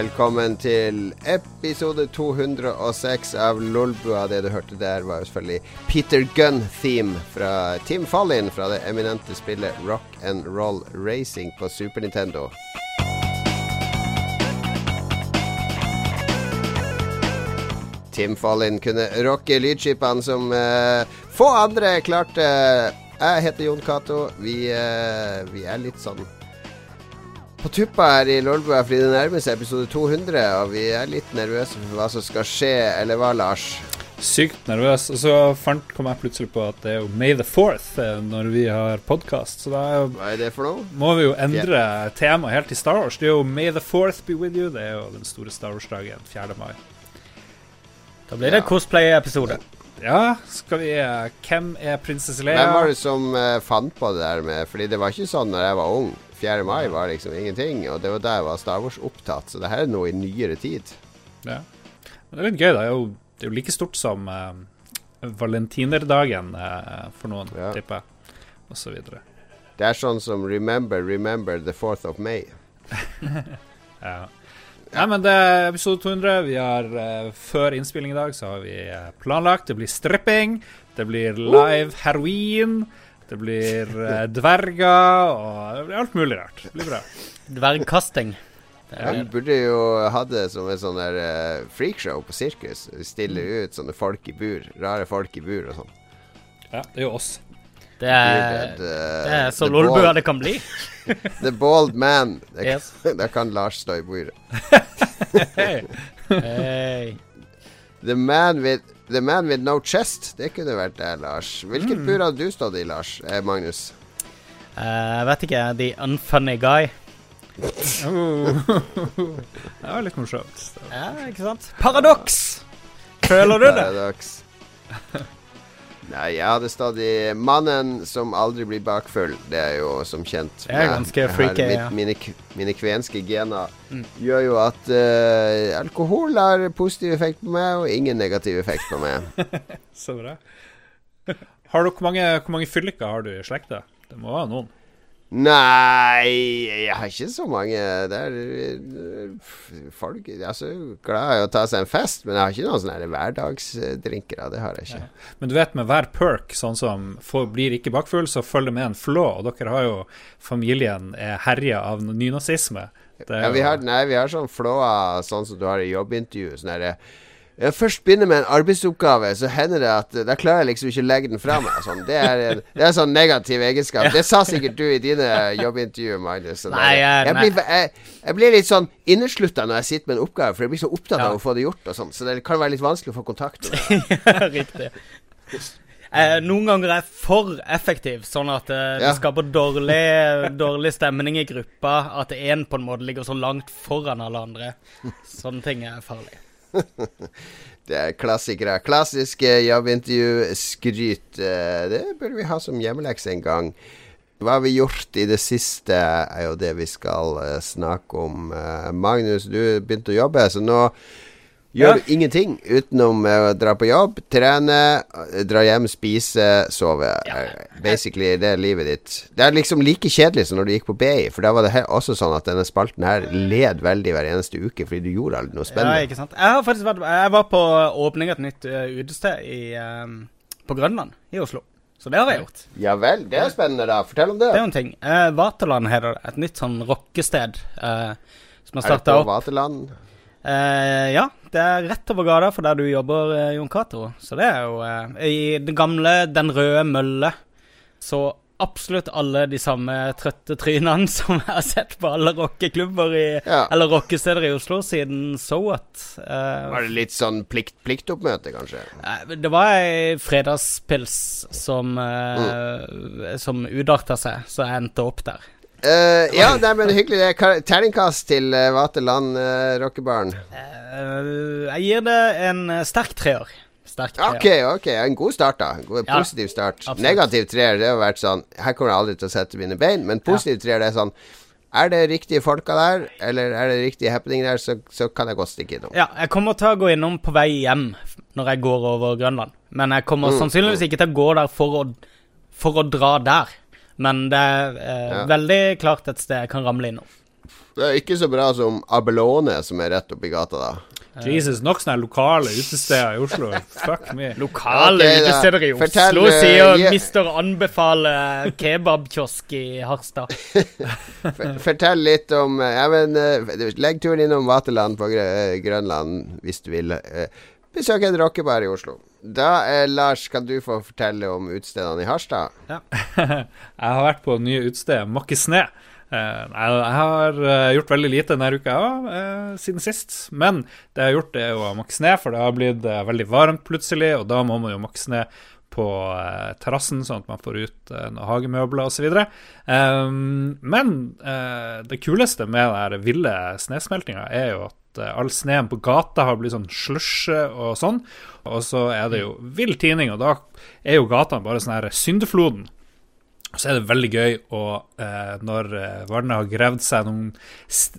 Velkommen til episode 206 av Lolbua. Det du hørte der, var jo selvfølgelig Peter Gunn-theme fra Tim Fallin fra det eminente spillet Rock and Roll Racing på Super Nintendo. Tim Fallin kunne rocke lydskipene som uh, få andre klarte. Jeg heter Jon Cato. Vi, uh, vi er litt sånn på tuppa her i Lolbua fordi det nærmer seg episode 200, og vi er litt nervøse for hva som skal skje, eller hva, Lars? Sykt nervøs. Og så fant, kom jeg plutselig på at det er jo May the Fourth når vi har podkast. Så da Hva er det for noe? må vi jo endre temaet helt til Star Wars. Det er jo May the Fourth be with you. Det er jo den store Star Wars-dagen 4. mai. Da blir det Ja. cosplay-episode. Ja, skal vi eh, Hvem er prinsesse Leia? Hvem var det som eh, fant på det der med Fordi det var ikke sånn når jeg var ung. 4. mai var liksom ingenting, og det var da jeg var Star Wars-opptatt. Så det her er noe i nyere tid. Ja. Men det er litt gøy, da. Det er jo, det er jo like stort som uh, valentinerdagen uh, for noen, Ja. tipper jeg. Og så videre. Det er sånn som Remember, remember the 4th of May. Ja. Nei, men det er episode 200. Vi har uh, Før innspilling i dag så har vi planlagt. Det blir stripping. Det blir live heroin. Det blir eh, dverger og det blir alt mulig rart. Det blir bra. Dvergkasting. Ja, Vi burde jo ha det som et sånn der eh, freakshow på sirkus. Stille ut sånne folk i bur. Rare folk i bur og sånn. Ja, det er jo oss. Det er, eh, det er så lolbua det kan bli. The bald man. Da Yes. Da kan Lars stå i bordet. Hey. Hey. The man with The man with no chest. Det kunne vært det, Lars. Hvilket Mm. bur hadde du stått i, Lars? Eh, Magnus? Jeg Jeg vet ikke. The unfunny guy. Oh. det var litt morsomt. Ja, ikke sant? Paradoks! Føler du det? Paradoks. Nei, jeg hadde stadig 'Mannen som aldri blir bakfull'. Det er jo som kjent Det er ganske freaky, ja. Mine, mine kvenske gener Mm. gjør jo at uh, alkohol har positiv effekt på meg, og ingen negativ effekt på meg. Så bra. Har du, hvor, mange, hvor mange fylliker har du i slekta? Det må være noen. Nei, jeg har ikke så mange. Det er eh, folk Jeg er så glad i å ta seg en fest, men jeg har ikke noen sånne hverdagsdrinkere. hverdagsdrinker. Det har jeg ikke. Men du vet med hver perk, sånn som for, blir ikke bakfull, så følger med en flå. Og dere har jo familien er herja av nynazisme. Er Ja, vi har, nei, vi har sånn flåa sånn som du har i jobbintervju. Sånn herre jeg først begynner med en arbeidsoppgave, så hender det at Da klarer jeg liksom ikke å legge den fra meg. Sånn. Det, er en, det er en sånn negativ egenskap. Det sa sikkert du i dine jobbintervjuer, Magnus. Sånn Nei, jeg- nei. blir, jeg, jeg blir litt sånn inneslutta når jeg sitter med en oppgave, for jeg blir så opptatt av å få det gjort. og sånn Så det kan være litt vanskelig å få kontakt med. Riktig. Eh, noen ganger er jeg for effektiv, sånn at eh, det Ja. skaper dårlig, dårlig stemning i gruppa. At én på en måte ligger så langt foran alle andre. Sånne ting er farlig. Det er klassikere. Klassiske jobbintervju-skryt. eh, Det burde vi ha som hjemmelekse en gang. Hva har vi gjort i det siste, er jo det vi skal eh, snakke om. Eh, Magnus, du begynte å jobbe, så nå gjør Ja. ingenting utenom eh, å dra på jobb, trene, eh, dra hjem, spise, sove. Ja. Eh, Basically, det er livet ditt. Det er liksom like kjedelig som når du gikk på BI, for da var det også sånn at denne spalten her led veldig hver eneste uke, fordi du gjorde aldri noe spennende. Ja, ikke sant? Jeg har faktisk vært Jeg var på åpning av et nytt utested i, eh, på Grønland i Oslo. Så det har jeg gjort. Ja vel, det er spennende, da. Fortell om det. Det er jo en ting. Vaterland heter det. Et nytt sånn rockested uh, som Er har det starta på opp. Vaterland? Uh, ja, det er rett over gata for der du jobber, eh, Jon Cato. Så det er jo eh, I den gamle Den røde mølle så absolutt alle de samme trøtte trynene som jeg har sett på alle rockeklubber i Ja. Eller rockesteder i Oslo siden So What. Eh, Var det litt sånn plikt, pliktoppmøte, kanskje? Det var ei fredagspils som, eh, som utarta seg, så jeg endte opp der. Eh, ja, nei, men hyggelig. det Ka- Terningkast til uh, Vaterland uh, rockebaren. Uh, jeg gir det en eh, sterk treer. Sterk treer. Ok, ok. En god start, da. God, Ja, positiv start. absolutt. Negativ treer, det har vært sånn Her kommer jeg aldri til å sette mine bein. Men positiv treer, det er sånn Er det riktige folka der, eller er det riktige happening der, så, så kan jeg godt stikke innom. Ja, jeg kommer til å gå innom på vei hjem når jeg går over Grønland. Men jeg kommer Mm, sannsynligvis ikke til å gå der for å, for å dra der. Men det er eh, Ja. veldig klart et sted jeg kan ramle innom. Det er ikke så bra som Abelone, som er rett oppi gata, da. Jesus, nok sånne lokale utesteder i Oslo. Fuck me. Lokale okay, utesteder i Oslo Fortell, sier ja. Mister anbefaler kebabkiosk i Harstad. Fortell litt om eh, ja, men, eh, Legg turen innom Vaterland på eh, Grønland hvis du vil. eh, Besøk en rockebar i Oslo. Da, eh, Lars, kan du få fortelle om utestedene i Harstad? Ja. Jeg har vært på nye utested, Makkisne. Eh, jeg, har eh, gjort veldig lite denne uka òg, siden sist. Men det jeg har gjort, er å makke ned, for det har blitt eh, veldig varmt plutselig. Og da må man jo makke ned på eh, terrassen, sånn at man får ut eh, noen hagemøbler osv. Men eh, det kuleste med den ville snesmeltinga er jo at eh, all sneen på gata har blitt sånn slusje og sånn. Og så er det jo vill tining, og da er jo gatene bare sånn her syndefloden. Og Så er det veldig gøy å, eh, når eh, vannet har gravd seg noen,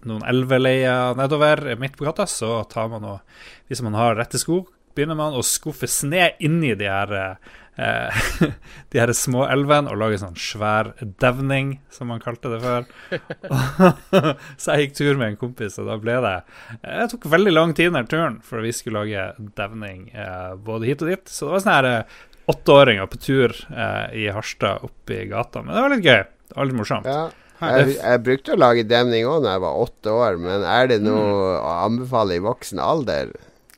noen elveleier nedover midt på gata, så tar man og, hvis man har rette sko, begynner man å skuffe sne inni de her eh, de her små elvene og lage sånn svær devning, som man kalte det før. så jeg gikk tur med en kompis, og da ble det Det tok veldig lang tid den turen, for vi skulle lage devning eh, både hit og dit. Så det var sånn her eh, åtteåringer på tur eh, i Harstad oppe i gata. Men det var litt gøy. Det var litt morsomt. Ja. Jeg, jeg brukte å lage demning òg da jeg var åtte år, men er det noe Mm. å anbefale i voksen alder?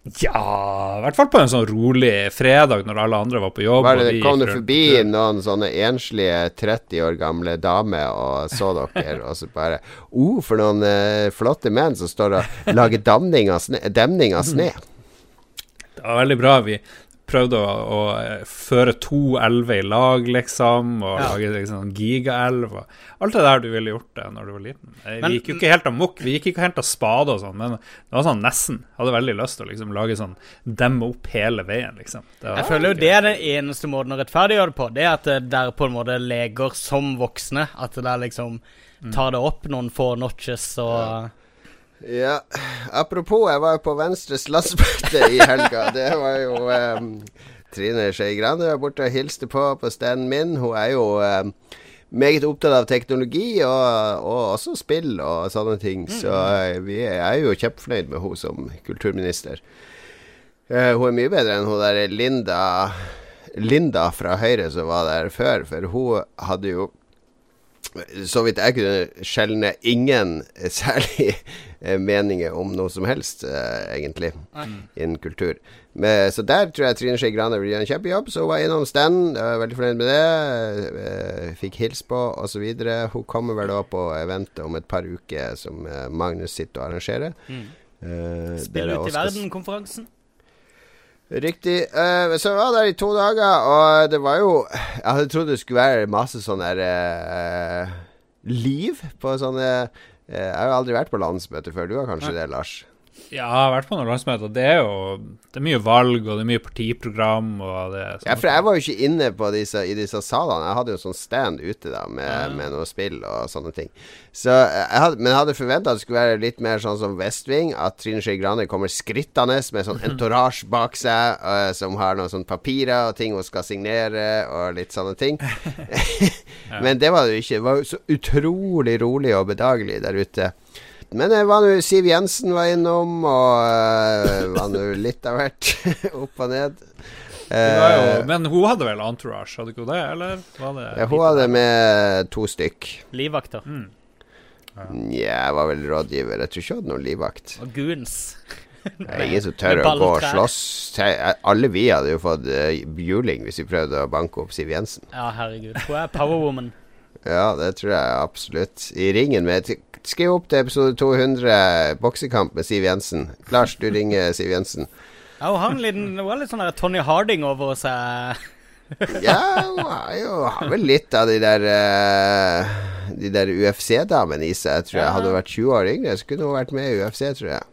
Ja, i hvert fall på en sånn rolig fredag når alle andre var på jobb. Var det, vi kom du forbi noen sånne enslige 30 år gamle damer og så dere, og så bare oh, for noen eh, flotte menn som står og lager damning av sne, demning av sne. Det var veldig bra. Vi prøvde å, å eh, føre to elver i lag, liksom, og Ja. lage liksom, en gigaelv. og Alt det der du ville gjort det når du var liten. Vi Men- gikk jo ikke helt amok. Vi gikk ikke helt av spade og sånn, men det var sånn nesten. Hadde veldig lyst til å liksom lage sånn demme opp hele veien, liksom. Jeg føler jo det er den eneste måten å rettferdiggjøre det på. Det er at det dere på en måte leger som voksne. At det der liksom tar det opp noen få notches og Ja, apropos, jeg var jo på Venstres landsmøte i helga. Det var jo um, Trine Skei Grande var borte og hilste på på standen min. Hun er jo um, meget opptatt av teknologi og, og også spill og sånne ting. Så eh, vi er, jo kjempefornøyd med henne som kulturminister. Uh, hun er mye bedre enn hun der Linda Linda fra Høyre som var der før, for hun hadde jo så vidt jeg kunne skjelne ingen særlig meninger om noe som helst, eh, egentlig, innen kultur. Men, så der tror jeg Trine Skei Grande vil gjøre en kjempejobb. Så hun var innom stand, veldig fornøyd med det. eh, Fikk hils på, osv. Hun kommer vel da på eventet om et par uker som eh, Magnus sitter og arrangerer. Eh, Spill ut i verden-konferansen. Riktig. Uh, så jeg var der i to dager, og det var jo Jeg hadde trodd det skulle være masse sånn der uh, liv på sånne eh, Jeg har jo aldri vært på landsmøte før. Du har kanskje det, Lars? Ja, har vært på noen landsmøter. Det er jo det er mye valg, og det er mye partiprogram, og det sånn Ja, for jeg var jo ikke inne på disse, i disse salene. Jeg hadde jo sånn stand ute da med, med noe spill og sånne ting. Så jeg hadde, men jeg hadde forventa at det skulle være litt mer sånn som Vestving. At Trine Skei Grande kommer skrittende med sånn entourage bak seg, eh, som har noen sånne papirer og ting hun skal signere, og litt sånne ting. men det var det jo ikke. Det var jo så utrolig rolig og bedagelig der ute. Men det var nå Siv Jensen var innom, og uh, var nå litt av hvert. Opp og ned. Jo, Eh, men hun hadde vel entourage, hadde ikke hun det? Eller var det ja, hun hadde med to stykk. Livvakter. Mm. Nja, jeg var vel rådgiver. Jeg tror ikke hun hadde noen livvakt. Og goons. Det er ingen som tør å gå og slåss. Alle vi hadde jo fått uh, juling hvis vi prøvde å banke opp Siv Jensen. Ja, herregud. Hun er powerwoman. Ja, det tror jeg absolutt. I ringen med Skriv opp til episode 200, boksekamp med Siv Jensen. Lars, du ringer Siv Jensen. Ja, hun har en liten Hun har litt sånn der Tony Harding over seg. Ja, hun har jo har vel litt av de der uh, De der UFC-damene i seg, tror jeg. Hadde hun vært 20 år yngre, så kunne hun vært med i UFC, tror jeg.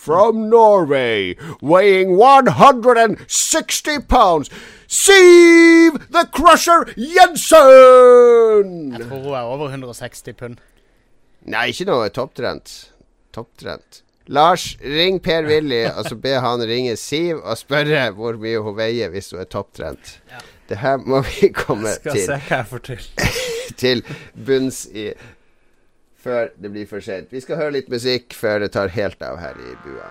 From Norway, weighing 160 pounds, Siv the Crusher Jensen! Jeg tror hun er over 160 pund. Nei, ikke noe topptrent. Topptrent. Lars, ring Per-Willy, og så be han ringe Siv og spørre hvor mye hun veier hvis hun er topptrent. Ja. Det her må vi komme Skal til. se hva jeg får til. til bunns i. før det blir for sent. Vi skal høre litt musikk før det tar helt av her i bua.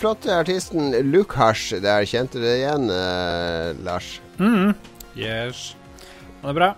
Flotte artisten Luke Hash der. Kjente du det igjen, eh, Lars? Yes. Det er bra.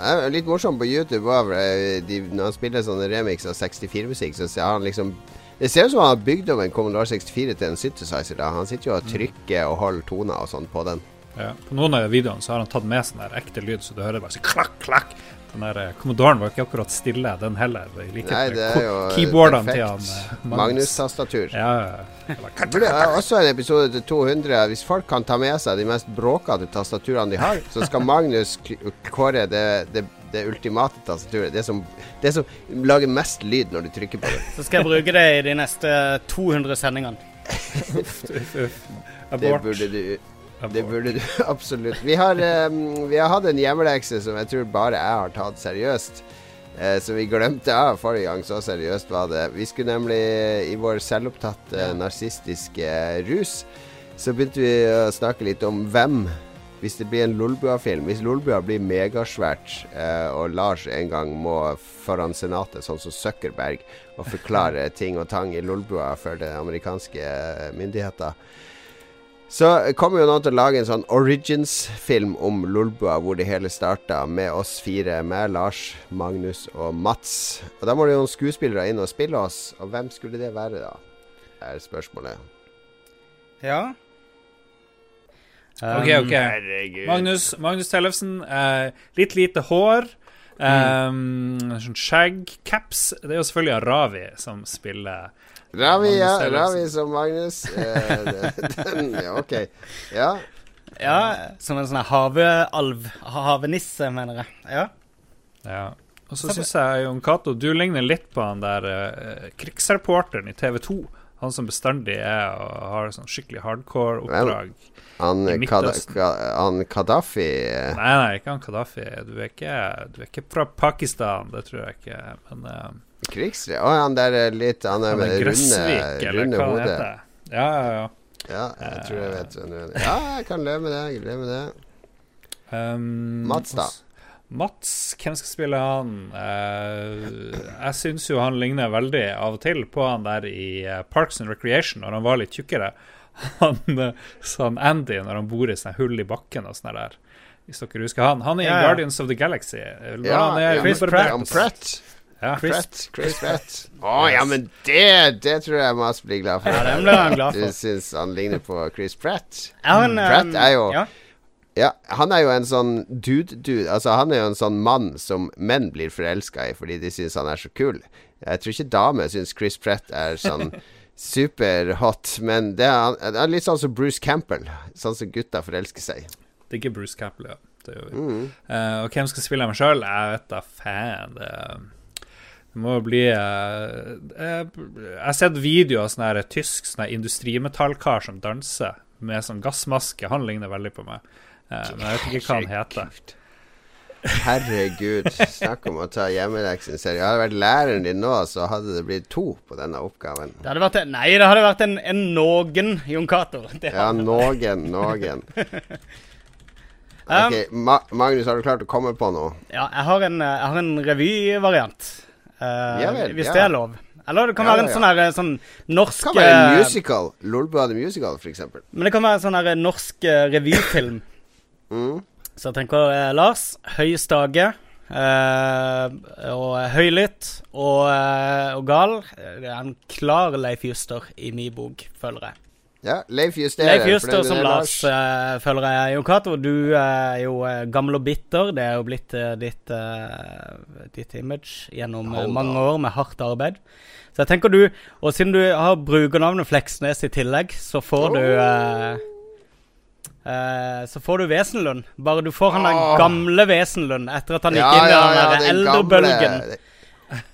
Er litt morsomt på YouTube var, eh, de, når han spiller sånne remix av 64-musikk, så ser han liksom Det ser ut som han har bygd om en Commodore 64 til en synthesizer. da Han sitter jo og trykker og holder toner og sånn på den. Ja. På noen av videoene så har han tatt med sånn der ekte lyd, så du hører bare sånn klakk, klakk. Den der eh, Commodoren var ikke akkurat stille, den heller. I likhet Nei, det er jo keyboardene perfekt. til han eh, Magnus-tastatur. Ja, ja, ja. Det er også en episode til 200. Hvis folk kan ta med seg de mest bråkete tastaturene de har, så skal Magnus kåre det, det, det ultimate tastaturet. Det som, det som lager mest lyd når du trykker på det. Så skal jeg bruke det i de neste 200 sendingene. Uff, uff. Det Abort. burde du. Det burde du absolutt. Vi har, eh, vi har hatt en hjemmelekse som jeg tror bare jeg har tatt seriøst. Eh, som vi glemte av forrige gang. Så seriøst var det. Vi skulle nemlig, i vår selvopptatte narsistiske rus, så begynte vi å snakke litt om hvem hvis det blir en Lolbua-film, hvis Lolbua blir megasvært, eh, og Lars en gang må foran Senatet, sånn som Zuckerberg, og forklare ting og tang i Lolbua for det amerikanske eh, myndigheter, så kommer jo noen til å lage en sånn Origins-film om Lolbua, hvor det hele starta med oss fire, med Lars, Magnus og Mats. Og Da må det jo noen skuespillere inn og spille oss, og hvem skulle det være, da? Er spørsmålet. Ja. OK, Um, OK. Herregud. Magnus, Magnus Tellefsen. Uh, litt lite hår. Um, sånn skjegg. Caps. Det er jo selvfølgelig Aravi som spiller Ravi, ja. Ravi som Magnus. Eh, den, ja, OK. Ja. Ja, som en sånn havealv. Havenisse, mener jeg. Ja. Ja. Og så syns jeg Jon Cato, du ligner litt på han der eh, krigsreporteren i TV 2. Han som bestandig er og har sånn skikkelig hardcore oppdrag. Han, I. Ka han Kadafi eh, Nei, nei, ikke han Kadafi. Du er ikke, du er ikke fra Pakistan, det tror jeg ikke. Men eh, Krigsre... Å, han der er litt Han er med det runde, runde hodet. Ja, ja, ja. Ja, jeg tror jeg vet hvem du er. Ja, jeg kan leve med det. Jeg leve med det. Um, Mats, da? Mats, hvem skal spille han? Eh, jeg syns jo han ligner veldig av og til på han der i eh, Parks and Recreation, når han var litt tjukkere. Han eh, sånn Andy når han bor i sånne hull i bakken og sånn der. Hvis dere husker han. Han er i Ja, ja. Guardians of the Galaxy. Ja, han er ja, Chris. Pratt. Pratt. Ja. Pratt. Chris Pratt. Å ja, men det, det tror jeg Mas blir glad for. Ja, den ble han glad Du for. syns han ligner på Chris Pratt? Jeg har mm. Pratt um, er jo ja. Ja, han er jo en sånn dude-dude. Altså, han er jo en sånn mann som menn blir forelska i fordi de syns han er så kul. Jeg tror ikke damer syns Chris Pratt er sånn superhot, men det er, det er litt sånn som Bruce Campbell. Sånn som gutta forelsker seg. Det er ikke Bruce Campbell, ja. Det gjør vi. Mm. Uh, og hvem skal spille meg sjøl? Jeg vet da faen. Det, det må jo bli eh, eh, Jeg har sett videoer av sånn her tysk sånn industrimetallkar som danser med sånn gassmaske. Han ligner veldig på meg. Eh, men jeg vet ikke hva han heter. Herregud. Snakk om å ta hjemmeleksen seriøst. Hadde det vært læreren din nå, så hadde det blitt to på denne oppgaven. Det hadde vært en, nei, det hadde vært en, en noen Jon Cato. Ja, noen, noen. Um, Ok, Ma Magnus, har du klart å komme på noe? Ja, jeg har en, eh, jeg har en revyvariant. Eh, Ja vel, hvis ja. det er lov. Eller det kan være en sånn her eh, sånn norsk Kan være en eh, musical. Lolbua the Musical, f.eks. Men det kan være en sånn her norsk revyfilm. Mm. Så jeg tenker eh, Lars, høy stage eh, og høylytt og, og gal. Det er en klar Leif Juster i min bok, føler jeg. Ja, Leif Juster. Leif Juster som Lars, uh, følger jeg. Jon Cato, du er jo eh, gammel og bitter. Det er jo blitt uh, ditt, uh, ditt image gjennom eh, mange år med hardt arbeid. Så jeg tenker du, og siden du har brukernavnet Fleksnes i tillegg, så får du Uh, eh, Så får du Wesenlund. Bare du får han den gamle Wesenlund etter at han gikk Ja, inn i ja, den ja, den eldrebølgen.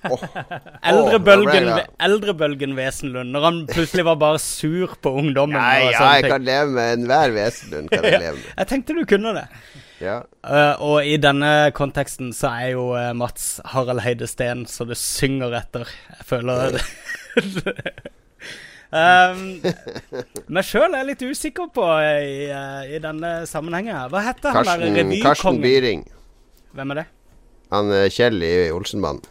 Åh, Eldrebølgen, oh, eldrebølgen Wesenlund. Når han plutselig var bare sur på ungdommen. Nei, ja, jeg ting. kan leve med enhver Wesenlund. Kan jeg leve med. Jeg tenkte du kunne det. Ja. Uh, og i denne konteksten så er jo uh, Mats Harald Heide Steen så det synger etter. Jeg føler det. um, meg sjøl er jeg litt usikker på eh, i, i denne sammenhengen. Hva heter han der Karsten, Karsten? Byring. Hvem er det? Han er Kjell i Olsenbanden.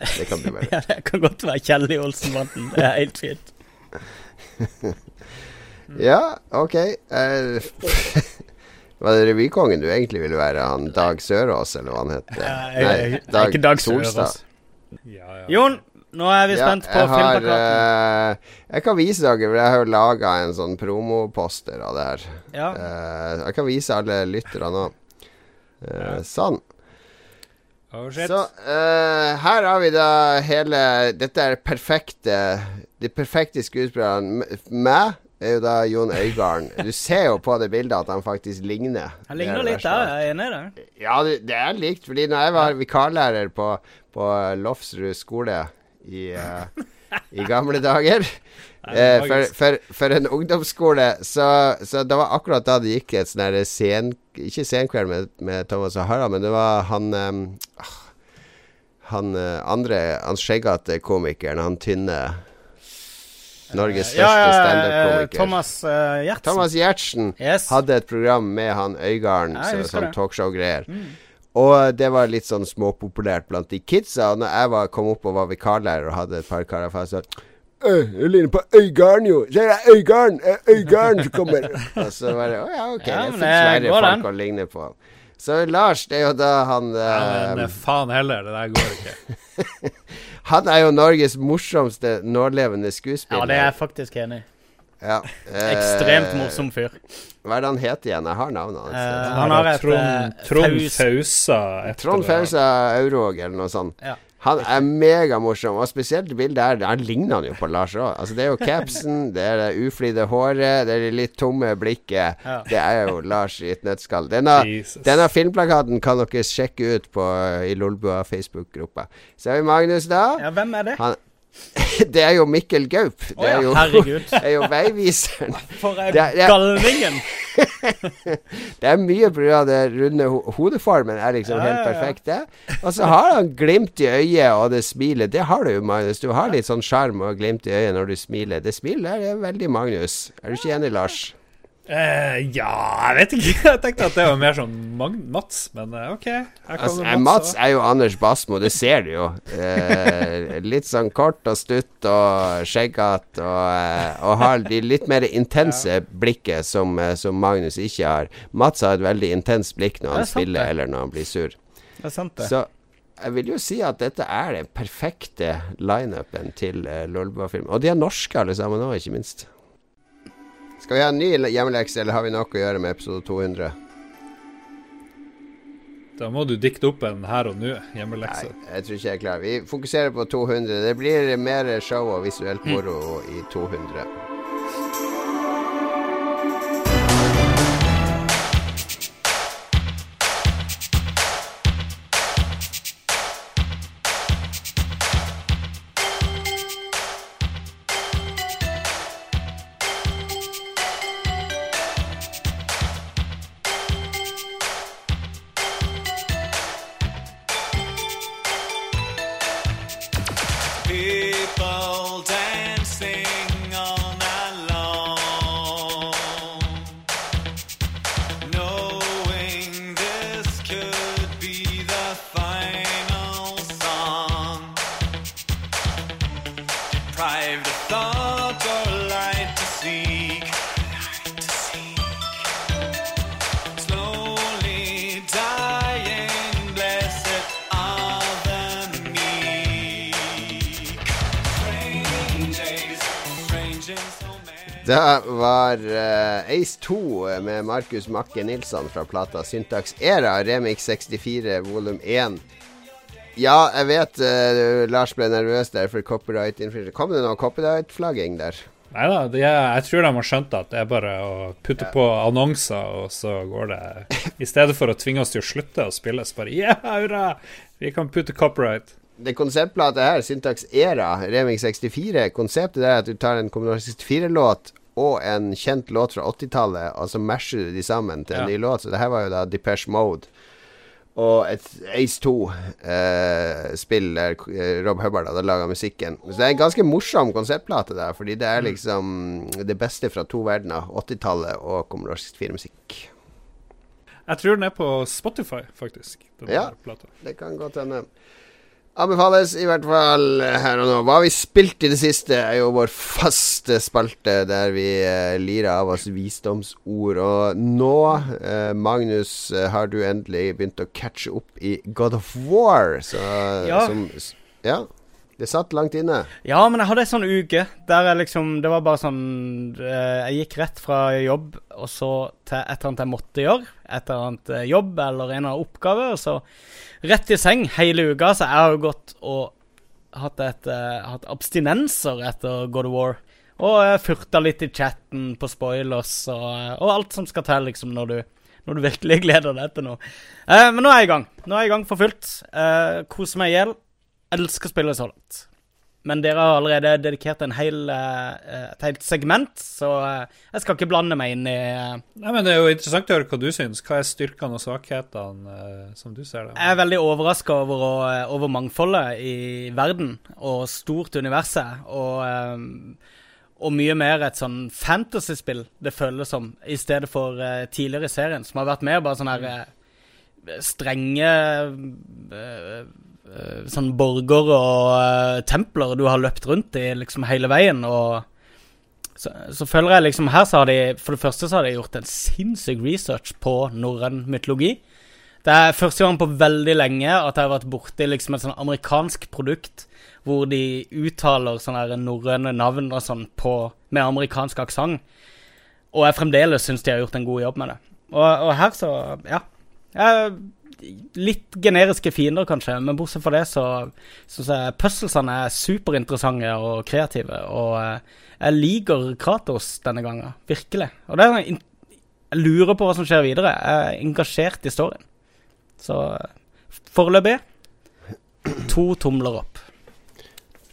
Det kan bli bare. Ja, Det kan godt være Kjell i Olsenbanden. Det er helt fint. Ja, OK. Uh, var det revykongen du egentlig ville være? Han Dag Sørås, eller hva han het? Ja, Nei, jeg- jeg er ikke Dag Sørås. Ja, ja. Jon, nå er vi spent på filmplakaten. Uh, Jeg kan vise dere, for jeg har jo laga en sånn promoposter av det her. Ja. Eh, jeg kan vise alle lytterne nå. Uh, Sånn. Oh, shit. Så uh, her har vi da hele Dette er perfekte De perfekte skuespillerne. Meg er jo da Jon Øigarden. Du ser jo på det bildet at han faktisk ligner. Han er ligner det litt da. jeg er enig i det. Ja, det, det er likt. Fordi når jeg var vikarlærer på, på Lofsrud skole i, uh, i gamle dager eh, for, for, for en ungdomsskole, så, så det var akkurat da det gikk et sånn her sen... Ikke senkveld med, med Thomas og Harald, men det var han eh, ah, Han eh, andre Han skjeggete komikeren, han tynne Norges største Ja, standup-komiker. Thomas uh, Gjertsen. Thomas Gjertsen Yes. hadde et program med han Øygarden, Ja, sånn talkshow-greier. Og det var litt sånn småpopulært blant de kidsa. Og når jeg var, kom opp og var vikarlærer og hadde et par karer fra så «Øh, Jeg ligner på Øygarden, jo! Se, det er Øygarden! Øygarden som kommer! og så bare det Å ja, ok. Ja, det fins flere folk den. å ligne på. Så Lars, det er jo da han ja, men eh, eh, faen heller, det der går ikke. Han er jo Norges morsomste nålevende skuespiller. Ja, det er jeg faktisk enig i. Ja, eh, Ekstremt morsom fyr. Hva er det han heter igjen? Jeg har navnet hans. Eh, han har et Trond, eh, Fausa. Trond. Fausa Aurvåg, eller noe sånt. Ja. Han er megamorsom, og spesielt bildet her. Han ligner han jo på Lars òg. Altså, det er jo capsen, det er det uflidde håret, det er det litt tomme blikket. Ja. Det er jo Lars i et nøttskall. Denne, denne filmplakaten kan dere sjekke ut på, i Lolbua Facebook-gruppa. Så har vi Magnus, da. Ja, hvem er det? Han, det er jo Mikkel Gaup. Det er jo, herregud. er jo veiviseren. For ei galningen! Det er mye pga. det runde ho hodeformen er liksom Ja, helt perfekt, det. Og så har han glimt i øyet og det smilet. Det har du jo, Magnus. Du har litt sånn sjarm og glimt i øyet når du smiler. Det smilet er veldig Magnus. Er du ikke enig, Lars? Eh, ja, jeg vet ikke. Jeg tenkte at det var mer sånn Mats, men eh, OK. Altså, eh, Mats er jo Anders Basmo, det ser du jo. Uh, litt sånn kort og stutt og skjeggete og, uh, og har de litt mer intense blikket som, som Magnus ikke har. Mats har et veldig intenst blikk når han er spiller det. eller når han blir sur. Det er sant, det. Så jeg vil jo si at dette er den perfekte lineupen til uh, Lolbua-film. Og de er norske alle sammen òg, ikke minst. Skal vi ha en ny hjemmelekse, eller har vi nok å gjøre med episode 200? Da må du dikte opp en her og nå Nei, hjemmelekse. jeg tror ikke jeg er klar. Vi fokuserer på 200. Det blir mer show og visuelt moro i 200. Da var uh, Ace 2 med Markus Makke Nilsson fra plata Syntax Era, Remix 64 volum 1. Ja, jeg vet uh, Lars ble nervøs der for copyright innflytelse. Kom det noe copyright-flagging der? Nei da, jeg tror de har skjønt at det er bare å putte på annonser, og så går det I stedet for å tvinge oss til å slutte å spille, så bare Ja, hurra! Vi kan putte copyright. Det konseptplatet her, Syntax Era, Remix 64, konseptet er at du tar en Kommunal 64-låt og en kjent låt fra 80-tallet, og så masher du de sammen til en Ja. ny låt. Så det her var jo da Depeche Mode. Og et Ace 2-spill der eh, Rob Hubbard hadde laga musikken. Så det er en ganske morsom konseptplate der, fordi det er liksom det beste fra to verdener. 80-tallet og Commodore 64-musikk. Jeg tror den er på Spotify, faktisk. Den Ja. Det kan godt hende. Anbefales i hvert fall her og nå. Hva har vi spilt i det siste, er jo vår faste spalte der vi eh, lirer av oss visdomsord. Og nå, eh, Magnus, eh, har du endelig begynt å catche opp i God of War. Så, Ja. Som, ja. Det satt langt inne. Ja, men jeg hadde ei sånn uke der jeg liksom Det var bare sånn eh, Jeg gikk rett fra jobb og så til et eller annet jeg måtte gjøre. Et eller annet eh, jobb eller en eller annen oppgaver. Og så rett i seng hele uka. Så jeg har jo gått og hatt, et, uh, hatt abstinenser etter God of War. Og uh, furta litt i chatten på spoilers og, eh, og alt som skal til liksom når du, når du virkelig gleder deg til noe. Eh, men nå er jeg i gang. Nå er jeg i gang for fullt. Koser meg i hjel. Elsker spillet så langt. Men dere har allerede dedikert en hel, eh, et helt segment, så eh, jeg skal ikke blande meg inn i eh, Nei, men Det er jo interessant å høre hva du syns. Hva er styrkene og svakhetene, som du ser det? Jeg er veldig overraska over, over mangfoldet i verden, og stort universet, og, og mye mer et sånn fantasyspill det føles som, i stedet for tidligere i serien, som har vært mer bare sånne her, strenge sånn borger og eh, templer du har løpt rundt i liksom hele veien, og så, så føler jeg liksom Her så har de For det første så har de gjort en sinnssyk research på norrøn mytologi. Det er første gang på veldig lenge at jeg har vært borti liksom et sånn amerikansk produkt hvor de uttaler sånne norrøne navn og sånn på, med amerikansk aksent. Og jeg fremdeles syns de har gjort en god jobb med det. Og, og her så Ja. Jeg, litt generiske fiender, kanskje, men bortsett fra det så syns jeg puzzlesene er superinteressante og kreative. Og eh, jeg liker Kratos denne gangen. Virkelig. Og det er sånn Jeg lurer på hva som skjer videre. Jeg er engasjert i storyen. Så foreløpig to tomler opp.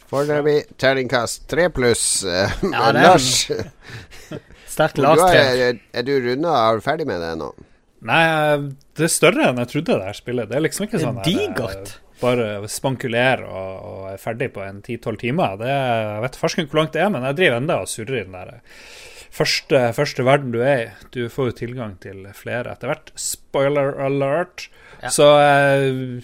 Foreløpig terningkast tre pluss. eh, Ja, Lars, Sterk du lavt tre. er, er du runda og ferdig med det nå? Nei, eh, det er større enn jeg trodde det her spillet. Det er liksom ikke sånn eh, digert. Bare spankulere og, og er ferdig på en 10-12 timer. Det jeg vet farsken hvor langt det er, men jeg driver enda og surrer i den der første, første verden du er i. Du får jo tilgang til flere etter hvert. Spoiler alert. Ja. Så nei,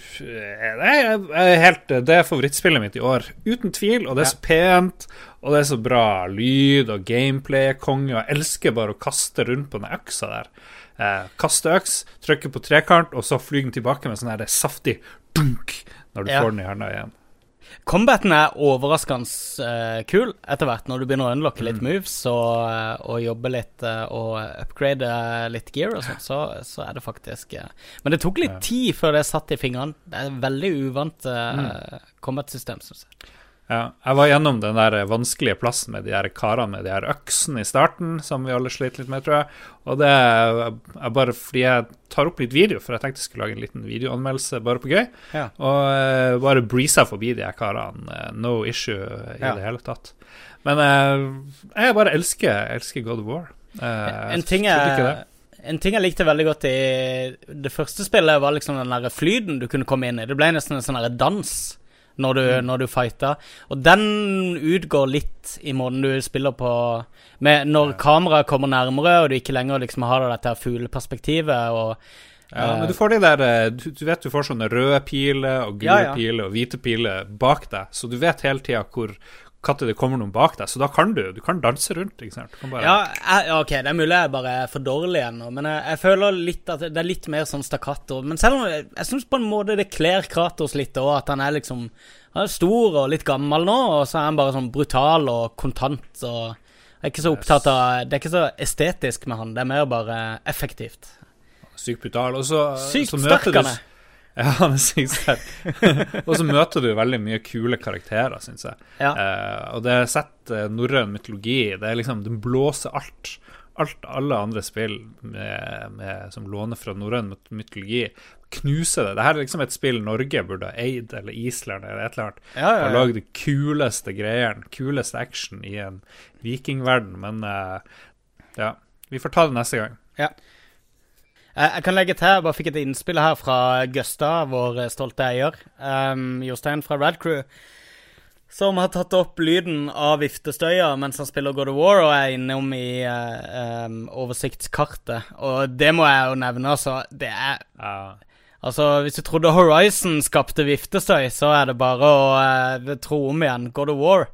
det, er helt, det er favorittspillet mitt i år, uten tvil. Og det er så pent, og det er så bra lyd og gameplay, konge. Og jeg elsker bare å kaste rundt på den øksa der. Eh, kaste øks, trykke på trekant, og så flyr den tilbake med sånn her saftig dunk når du Ja. får den i hånda igjen. Combaten er overraskende uh, kul etter hvert, når du begynner å unlocke litt moves og, eh, og jobbe litt uh, og upgrade litt gear og sånn, så, så er det faktisk uh. Men det tok litt tid før det satt i fingrene. Det er et veldig uvant uh, combat-system, syns jeg. Ja, jeg var gjennom den der vanskelige plassen med de her karene med de her øksene i starten, som vi alle sliter litt med, tror jeg. Og det er bare fordi jeg tar opp litt video, for jeg tenkte jeg skulle lage en liten videoanmeldelse bare på gøy. Ja. Og eh, bare breeza forbi de her karene. eh, no issue i Ja. det hele tatt. Men eh, jeg bare elsker, elsker God of War. En ting, jeg, en ting jeg likte veldig godt i det første spillet, var liksom den der flyten du kunne komme inn i. Det ble nesten en sånn dans når du, Mm. når du fighter. Og den utgår litt i måten du spiller på med Når kameraet kommer nærmere, og du ikke lenger liksom har dette fugleperspektivet og Ja, eh, men du får de der eh, du, du vet du får sånne røde piler og gule Ja, ja. piler og hvite piler bak deg, så du vet hele tida hvor når det kommer noen bak deg, så da kan du du kan danse rundt. ikke sant? Bare, Ja, jeg, ok, det er mulig jeg bare er for dårlig ennå, men jeg, jeg føler litt at det er litt mer sånn stakkato. Men selv om jeg, jeg syns på en måte det kler Kratos litt òg, at han er liksom Han er stor og litt gammel nå, og så er han bare sånn brutal og kontant og Jeg er ikke så opptatt av Det er ikke så estetisk med han, det er mer bare effektivt. Sykt brutal. Og så, Sykt så møter du. Ja, han er sykt og så møter du veldig mye kule karakterer, syns jeg. Ja. Eh, og det setter norrøn mytologi Det er liksom Den blåser alt. Alt alle andre spill med, med, som låner fra norrøn mytologi, knuser det. Dette er liksom et spill Norge burde ha eid, eller Island, eller et eller annet. Ja, ja, Og lagd de kuleste greiene, kuleste action i en vikingverden. Men eh, ja, vi får ta det neste gang. Eh, Jeg kan legge til, jeg bare fikk et innspill her fra Gustav, vår eh, stolte eier. Um, Jostein fra Radcrew. Som har tatt opp lyden av viftestøya mens han spiller God of War og er innom i uh, um, oversiktskartet. Og det må jeg jo nevne, altså. Det er Ja. Altså, hvis du trodde Horizon skapte viftestøy, så er det bare å uh, tro om igjen. God of War.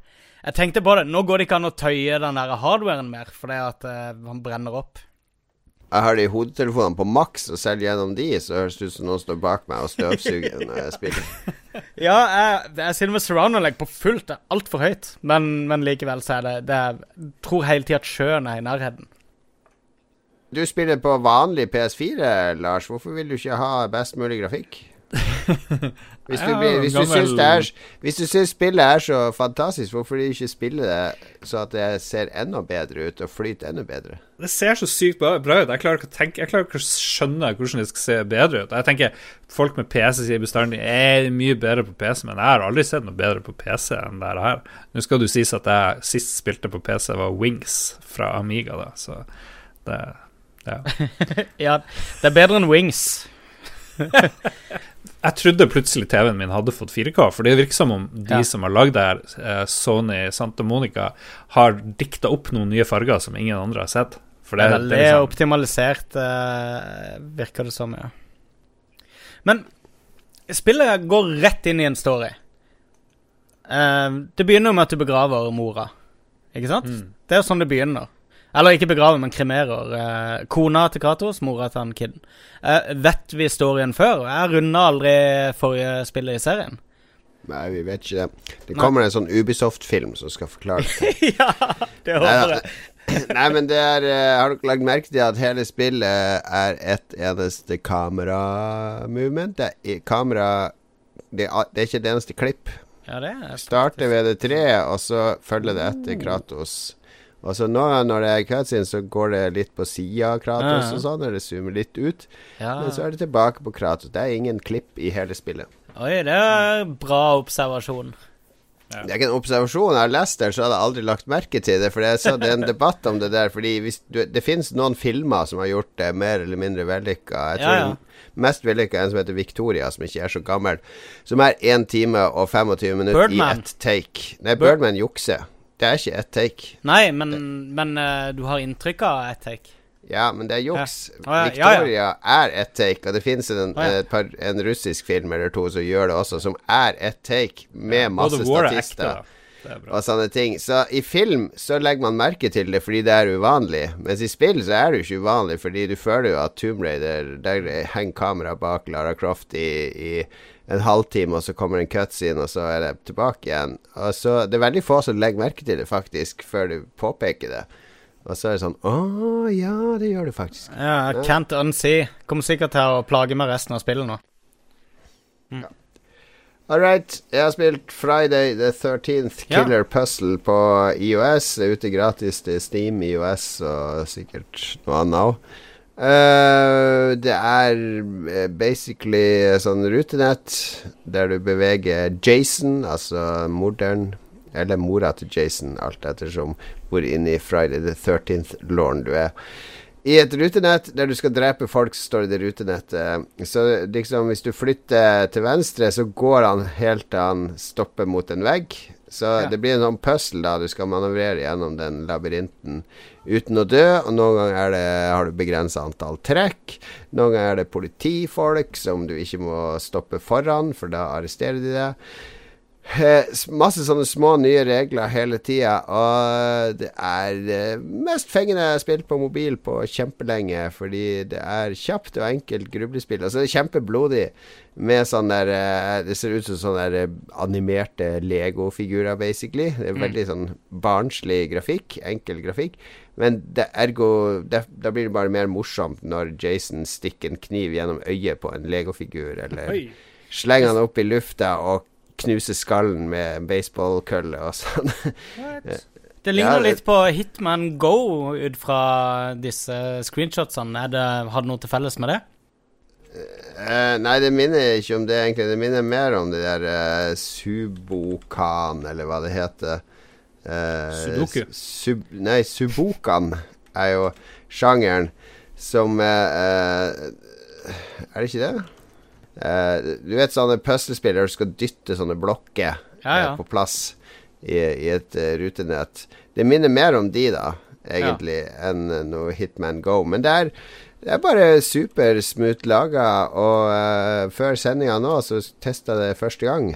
Jeg tenkte på det. Nå går det ikke an å tøye den der hardwaren mer, fordi at uh, han brenner opp. Jeg har de hodetelefonene på maks, og selv gjennom de så høres det ut som noen står bak meg og støvsuger når jeg spiller. Ja, jeg, jeg sitter med surround-anlegg på fullt. Det er altfor høyt. Men, men likevel så er det, det er, Jeg tror hele tida at sjøen er i nærheten. Du spiller på vanlig PS4, Lars. Hvorfor vil du ikke ha best mulig grafikk? Hvis du, Ja, blir, hvis du, syns, det er, hvis du syns spillet er så fantastisk, hvorfor de ikke spille det så at det ser enda bedre ut og flyter enda bedre? Det ser så sykt bra ut. Jeg klarer ikke å tenke Jeg klarer ikke å skjønne hvordan det skal se bedre ut. Jeg tenker Folk med PC sier bestandig er mye bedre på PC, men jeg har aldri sett noe bedre på PC enn det her. Nå skal det jo sies at jeg sist spilte på PC, var Wings fra Amiga, da, så det Ja. Ja, det er bedre enn Wings. Jeg trodde plutselig TV-en min hadde fått 4K, for det virker som om de Ja. som har lagd det her, eh, Sony Santa Monica, har dikta opp noen nye farger som ingen andre har sett. For Det Veldig det, er liksom, optimalisert, eh, virker det som, ja. Men spillet går rett inn i en story. Eh, det begynner med at du begraver mora, ikke sant? Mm. Det er jo sånn det begynner. Eller ikke begraver, men kremerer. eh, kona til Kratos, mora til han kiden. Eh, vet vi storyen før? Jeg runda aldri forrige spillet i serien. Nei, vi vet ikke det. Det kommer en sånn Ubisoft-film som skal forklare det. ja, det håper jeg. Nei, men det er eh, Har dere lagt merke til at hele spillet er ett eneste kamera-movement? Det er kamera det er, det er ikke et eneste klipp. Ja, det er Starter ved det treet, og så følger det etter Kratos. Og så nå når det er cutscene, så går det litt på sida av Kratos Ja. og sånn, eller zoomer litt ut. ja. Men så er det tilbake på Kratos. Det er ingen klipp i hele spillet. Oi, det er bra observasjon. Det er ikke en observasjon. Jeg har lest det, så hadde jeg aldri lagt merke til det. For er, så, det er en debatt om det der. Fordi hvis du, det finnes noen filmer som har gjort det mer eller mindre vellykka. Jeg tror Ja, ja. den mest vellykka er en som heter Victoria, som ikke er så gammel. Som er 1 time og 25 minutter Birdman. i ett take. Nei, Bir- Birdman jukser. Det er ikke ett take. Nei, men, men uh, du har inntrykk av ett take. Ja, men det er juks. Ja. Å, ja, ja, ja. Victoria er ett take, og det finnes en, ja. en russisk film eller to som gjør det også, som er ett take, med masse er ekte, statister. er og sånne ting. Så i film så legger man merke til det fordi det er uvanlig. Mens i spill så er det jo ikke uvanlig, fordi du føler jo at Tomb Raider Der henger kamera bak Lara Croft i, i en halvtime, og så kommer en cutscene, og så er det tilbake igjen. Og så Det er veldig få som legger merke til det, faktisk, før du påpeker det. Og så er det sånn Å ja, det gjør du faktisk. Ja, Can't unsee. Kommer sikkert til å plage meg resten av spillet nå. All right. Jeg har spilt Friday the 13th Ja. Killer Puzzle på IOS. Det er ute gratis til Steam, IOS og sikkert noe annet òg. Det er eh, basically sånn rutenett der du beveger Jason, altså morderen, eller mora til Jason, alt ettersom hvor inne i Friday the 13th-låren du er. I et rutenett der du skal drepe folk, så står det i rutenettet. Så liksom hvis du flytter til venstre, så går han helt til han stopper mot en vegg. Så Ja. det blir en sånn puzzle da du skal manøvrere gjennom den labyrinten uten å dø. Og noen ganger er det, har du begrensa antall trekk. Noen ganger er det politifolk som du ikke må stoppe foran, for da arresterer de deg. Eh, Masse sånne små nye regler hele tida, og det er eh, mest fengende jeg har spilt på mobil på kjempelenge, fordi det er kjapt og enkelt grublespill. Altså, det er kjempeblodig med sånn der eh, Det ser ut som sånne der animerte Lego-figurer, basically. Det er veldig sånn barnslig grafikk, enkel grafikk. Men det ergo det, Da blir det bare mer morsomt når Jason stikker en kniv gjennom øyet på en Lego-figur, eller Oi. slenger han opp i lufta og knuser skallen med baseballkølle og sånn. Det ligner Ja, litt på Hitman Go ut fra disse screenshotsene. Det, har det noe til felles med det? Uh, nei, det minner ikke om det, egentlig. Det minner mer om det der uh, Subokan, eller hva det heter. Uh, Sudoku. Sub, nei, Subokan er jo sjangeren som Er det ikke det? Eh, du vet sånne puslespillere der du skal dytte sånne blokker Ja, ja. eh, på plass i, i et uh, rutenett. Det minner mer om de, da, egentlig, enn noe Hitman Go. Men det er, det er bare supersmooth laga, og uh, før sendinga nå så testa jeg det første gang.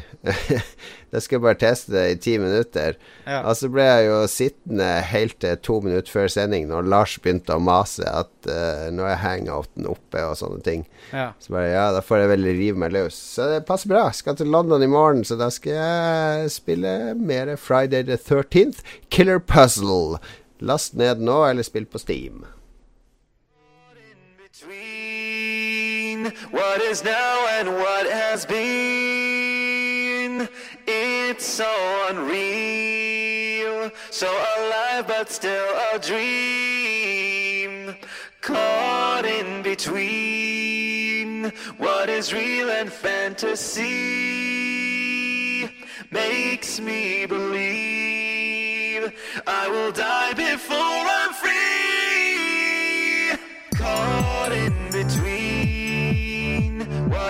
da skal jeg bare teste det i ti minutter. Ja. Og så ble jeg jo sittende helt til to minutter før sending, når Lars begynte å mase at uh, nå er hangouten oppe og sånne ting. Ja. Så bare, ja, da får jeg vel rive meg løs. Så det passer bra. Skal til London i morgen, så da skal jeg spille mer Friday the 13th. Killer Puzzle. Last ned nå, eller spill på Steam. What is now and what has been. It's so unreal, so alive but still a dream. Caught in between what is real and fantasy makes me believe I will die before I'm free. Caught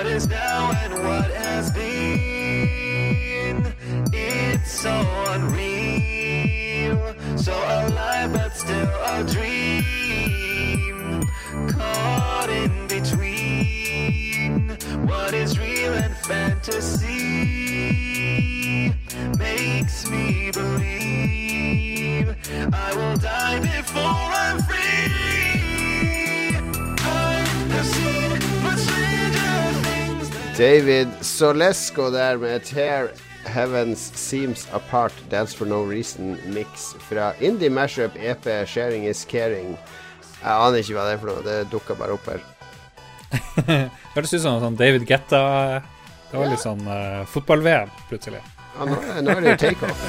what is now and what has been. It's so unreal, so alive but still a dream. Caught in between what is real and fantasy makes me believe I will die before I'm free. I have David Solesco der med Tear Heavens Seems Apart Dance for No Reason Mix fra Indie Mashup EP Sharing Is Caring. Jeg aner ikke hva det er for noe. Det dukka bare opp her. Hørtes ut som sånn David Getta Det var litt sånn uh, fotball-VM, plutselig. Ja, nå, nå er det jo takeoff.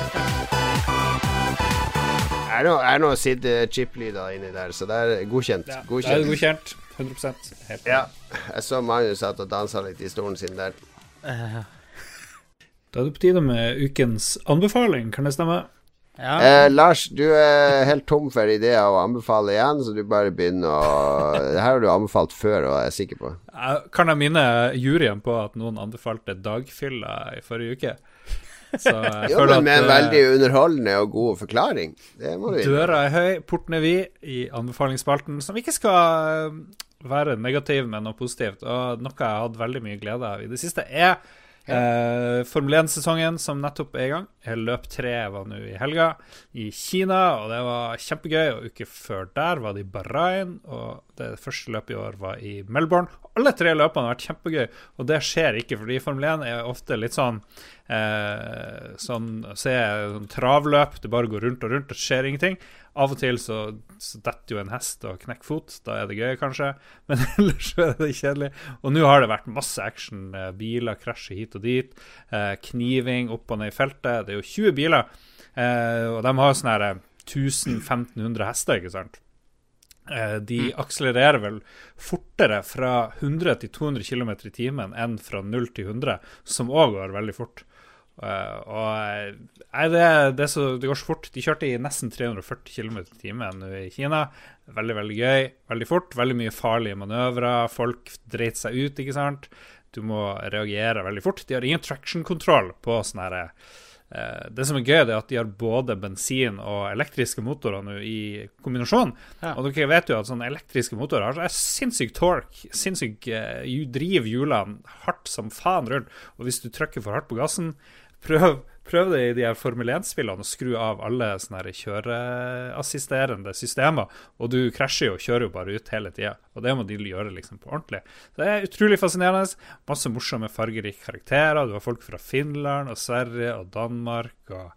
Er det noe- Sid eh, Chip-lyder inni der, så det er godkjent. Ja, godkjent. det er godkjent. 100 Helt Ja. Jeg så Magnus satt og dansa litt i stolen sin der. Eh, Da er det på tide med ukens anbefaling, kan det stemme? ja. Eh, Lars, du er helt tom for ideer å anbefale igjen, så du bare begynner å Det her har du anbefalt før, og jeg er sikker på. Jeg kan jeg minne juryen på at noen anbefalte dagfylla i forrige uke? Så jeg Jo, føler men med en at, eh, veldig underholdende og god forklaring. Det må du gi. Døra er høy, porten er vid i anbefalingsspalten, som ikke skal eh, være negativ, med noe positivt. Og noe jeg har hatt veldig mye glede av i det siste, er eh, Formel 1-sesongen som nettopp er i gang. Løp 3 var nå i helga i Kina, og det var kjempegøy. Og uke før der var det i Bahrain, og det første løpet i år var i Melbourne. Alle tre løpene har vært kjempegøy, og det skjer ikke, fordi Formel 1 er ofte litt sånn eh, sånn, se, sånn travløp, det bare går rundt og rundt, det skjer ingenting. Av og til så, så detter jo en hest og knekker fot, da er det gøy, kanskje. Men ellers så er det kjedelig. Og nå har det vært masse action. eh, Biler krasjer hit og dit. Eh, kniving opp og ned i feltet. Det er jo 20 biler, eh, og de har sånn her 1000-1500 hester, ikke sant. De akselererer vel fortere fra 100 til 200 km i timen enn fra 0 til 100, som òg går veldig fort. Eh, og eh, nei, det, det, så, det går så fort. De kjørte i nesten 340 km i timen nå i Kina. Veldig, veldig gøy. Veldig fort. Veldig mye farlige manøvrer. Folk dreit seg ut, ikke sant. Du må reagere veldig fort. De har ingen traction-kontroll på sånne her, uh, det som er gøy, det er at de har både bensin- og elektriske motorer nå i kombinasjon. Ja. Og dere vet jo at sånne elektriske motorer har sinnssyk torque. Sinnssyk uh, driver hjulene hardt som faen rundt. Og hvis du trykker for hardt på gassen, prøv, prøv det i de her Formel 1-spillene og skru av alle sånne kjøreassisterende systemer. Og du krasjer jo og kjører jo bare ut hele tida. Og det må de gjøre liksom på ordentlig. Så det er utrolig fascinerende. Masse morsomme, fargerike karakterer. Du har folk fra Finland og Sverige og Danmark og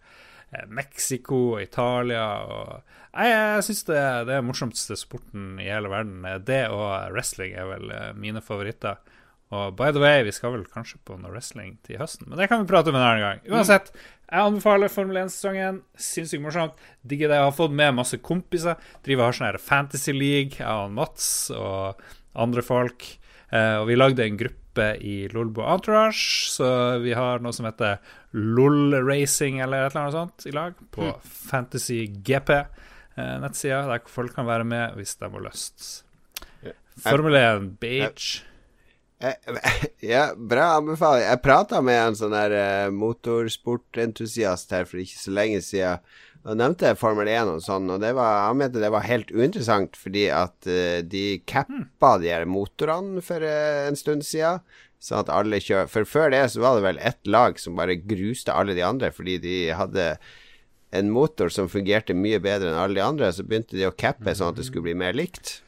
eh, Mexico og Italia. Og Jeg, jeg syns det, det er morsomste sporten i hele verden. Det og wrestling er vel eh, mine favoritter. Og by the way, vi skal vel kanskje på noe wrestling til høsten, men det kan vi prate om en annen gang. Uansett, jeg anbefaler Formel 1-sesongen. Sinnssykt morsomt. Digger det. Jeg har fått med masse kompiser. Driver og har sånn her Fantasy League, jeg og Mats og andre folk. Eh, og vi lagde en gruppe i Lolbo Entourage, så vi har noe som heter LOL Racing eller et eller annet sånt i lag på Fantasy GP. Eh, nettsida der folk kan være med hvis de har lyst. Formel 1 Beach. Eh, Ja, bra anbefaling. Jeg prata med en sånn der eh, motorsportentusiast her for ikke så lenge siden. Og nevnte Formel 1 og sånn, og det var, han mente det var helt uinteressant fordi at eh, de cappa de her motorene for en stund siden. Sånn at alle kjører For før det så var det vel ett lag som bare gruste alle de andre fordi de hadde en motor som fungerte mye bedre enn alle de andre. Så begynte de å cappe sånn at det skulle bli mer likt.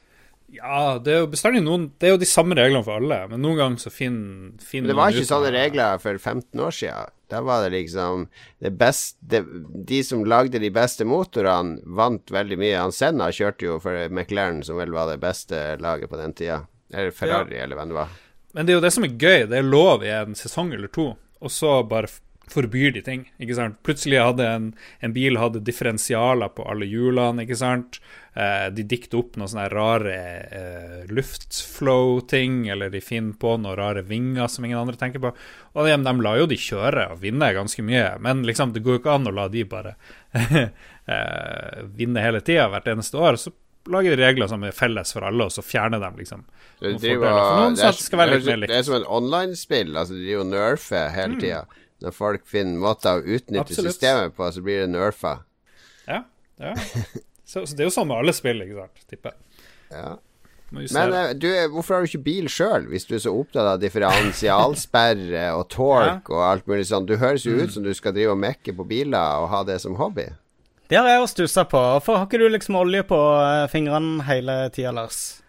Ja, det er jo bestandig noen Det er jo de samme reglene for alle, men noen ganger så finner fin det var ikke sånne regler for 15 år siden. Da var det liksom det beste De som lagde de beste motorene, vant veldig mye. Han Senna kjørte jo for McLaren, som vel var det beste laget på den tida. Eller Ferrari, eller hvem det var. Men det er jo det som er gøy. Det er lov i en sesong eller to, og så bare forbyr de ting. ikke sant? Plutselig hadde en, en bil hadde differensialer på alle hjulene, ikke sant. Eh, de dikter opp noen sånne rare eh, luftflow-ting, eller de finner på noen rare vinger som ingen andre tenker på. Og de, de lar jo de kjøre og vinne ganske mye, men liksom, det går jo ikke an å la de bare eh, vinne hele tida hvert eneste år. Så lager de regler som er felles for alle, og så fjerner de liksom Så de noen fordeler for noen, det, er, at det skal være litt mer er, likt. det er som en online-spill. Altså, de driver og nerfer hele tida. Når folk finner måter å utnytte Absolutt. systemet på, så blir det nerfa. Ja, ja. Så, så det er jo sånn med alle spill, ikke sant? Tipper. Ja. Men eh, du, hvorfor har du ikke bil sjøl, hvis du er så opptatt av differensialsperre og torque og alt mulig sånn? Du høres jo Mm. ut som du skal drive og mekke på biler og ha det som hobby. Det har jeg jo stussa på. Hvorfor har ikke du liksom olje på eh, fingrene hele tida, Lars?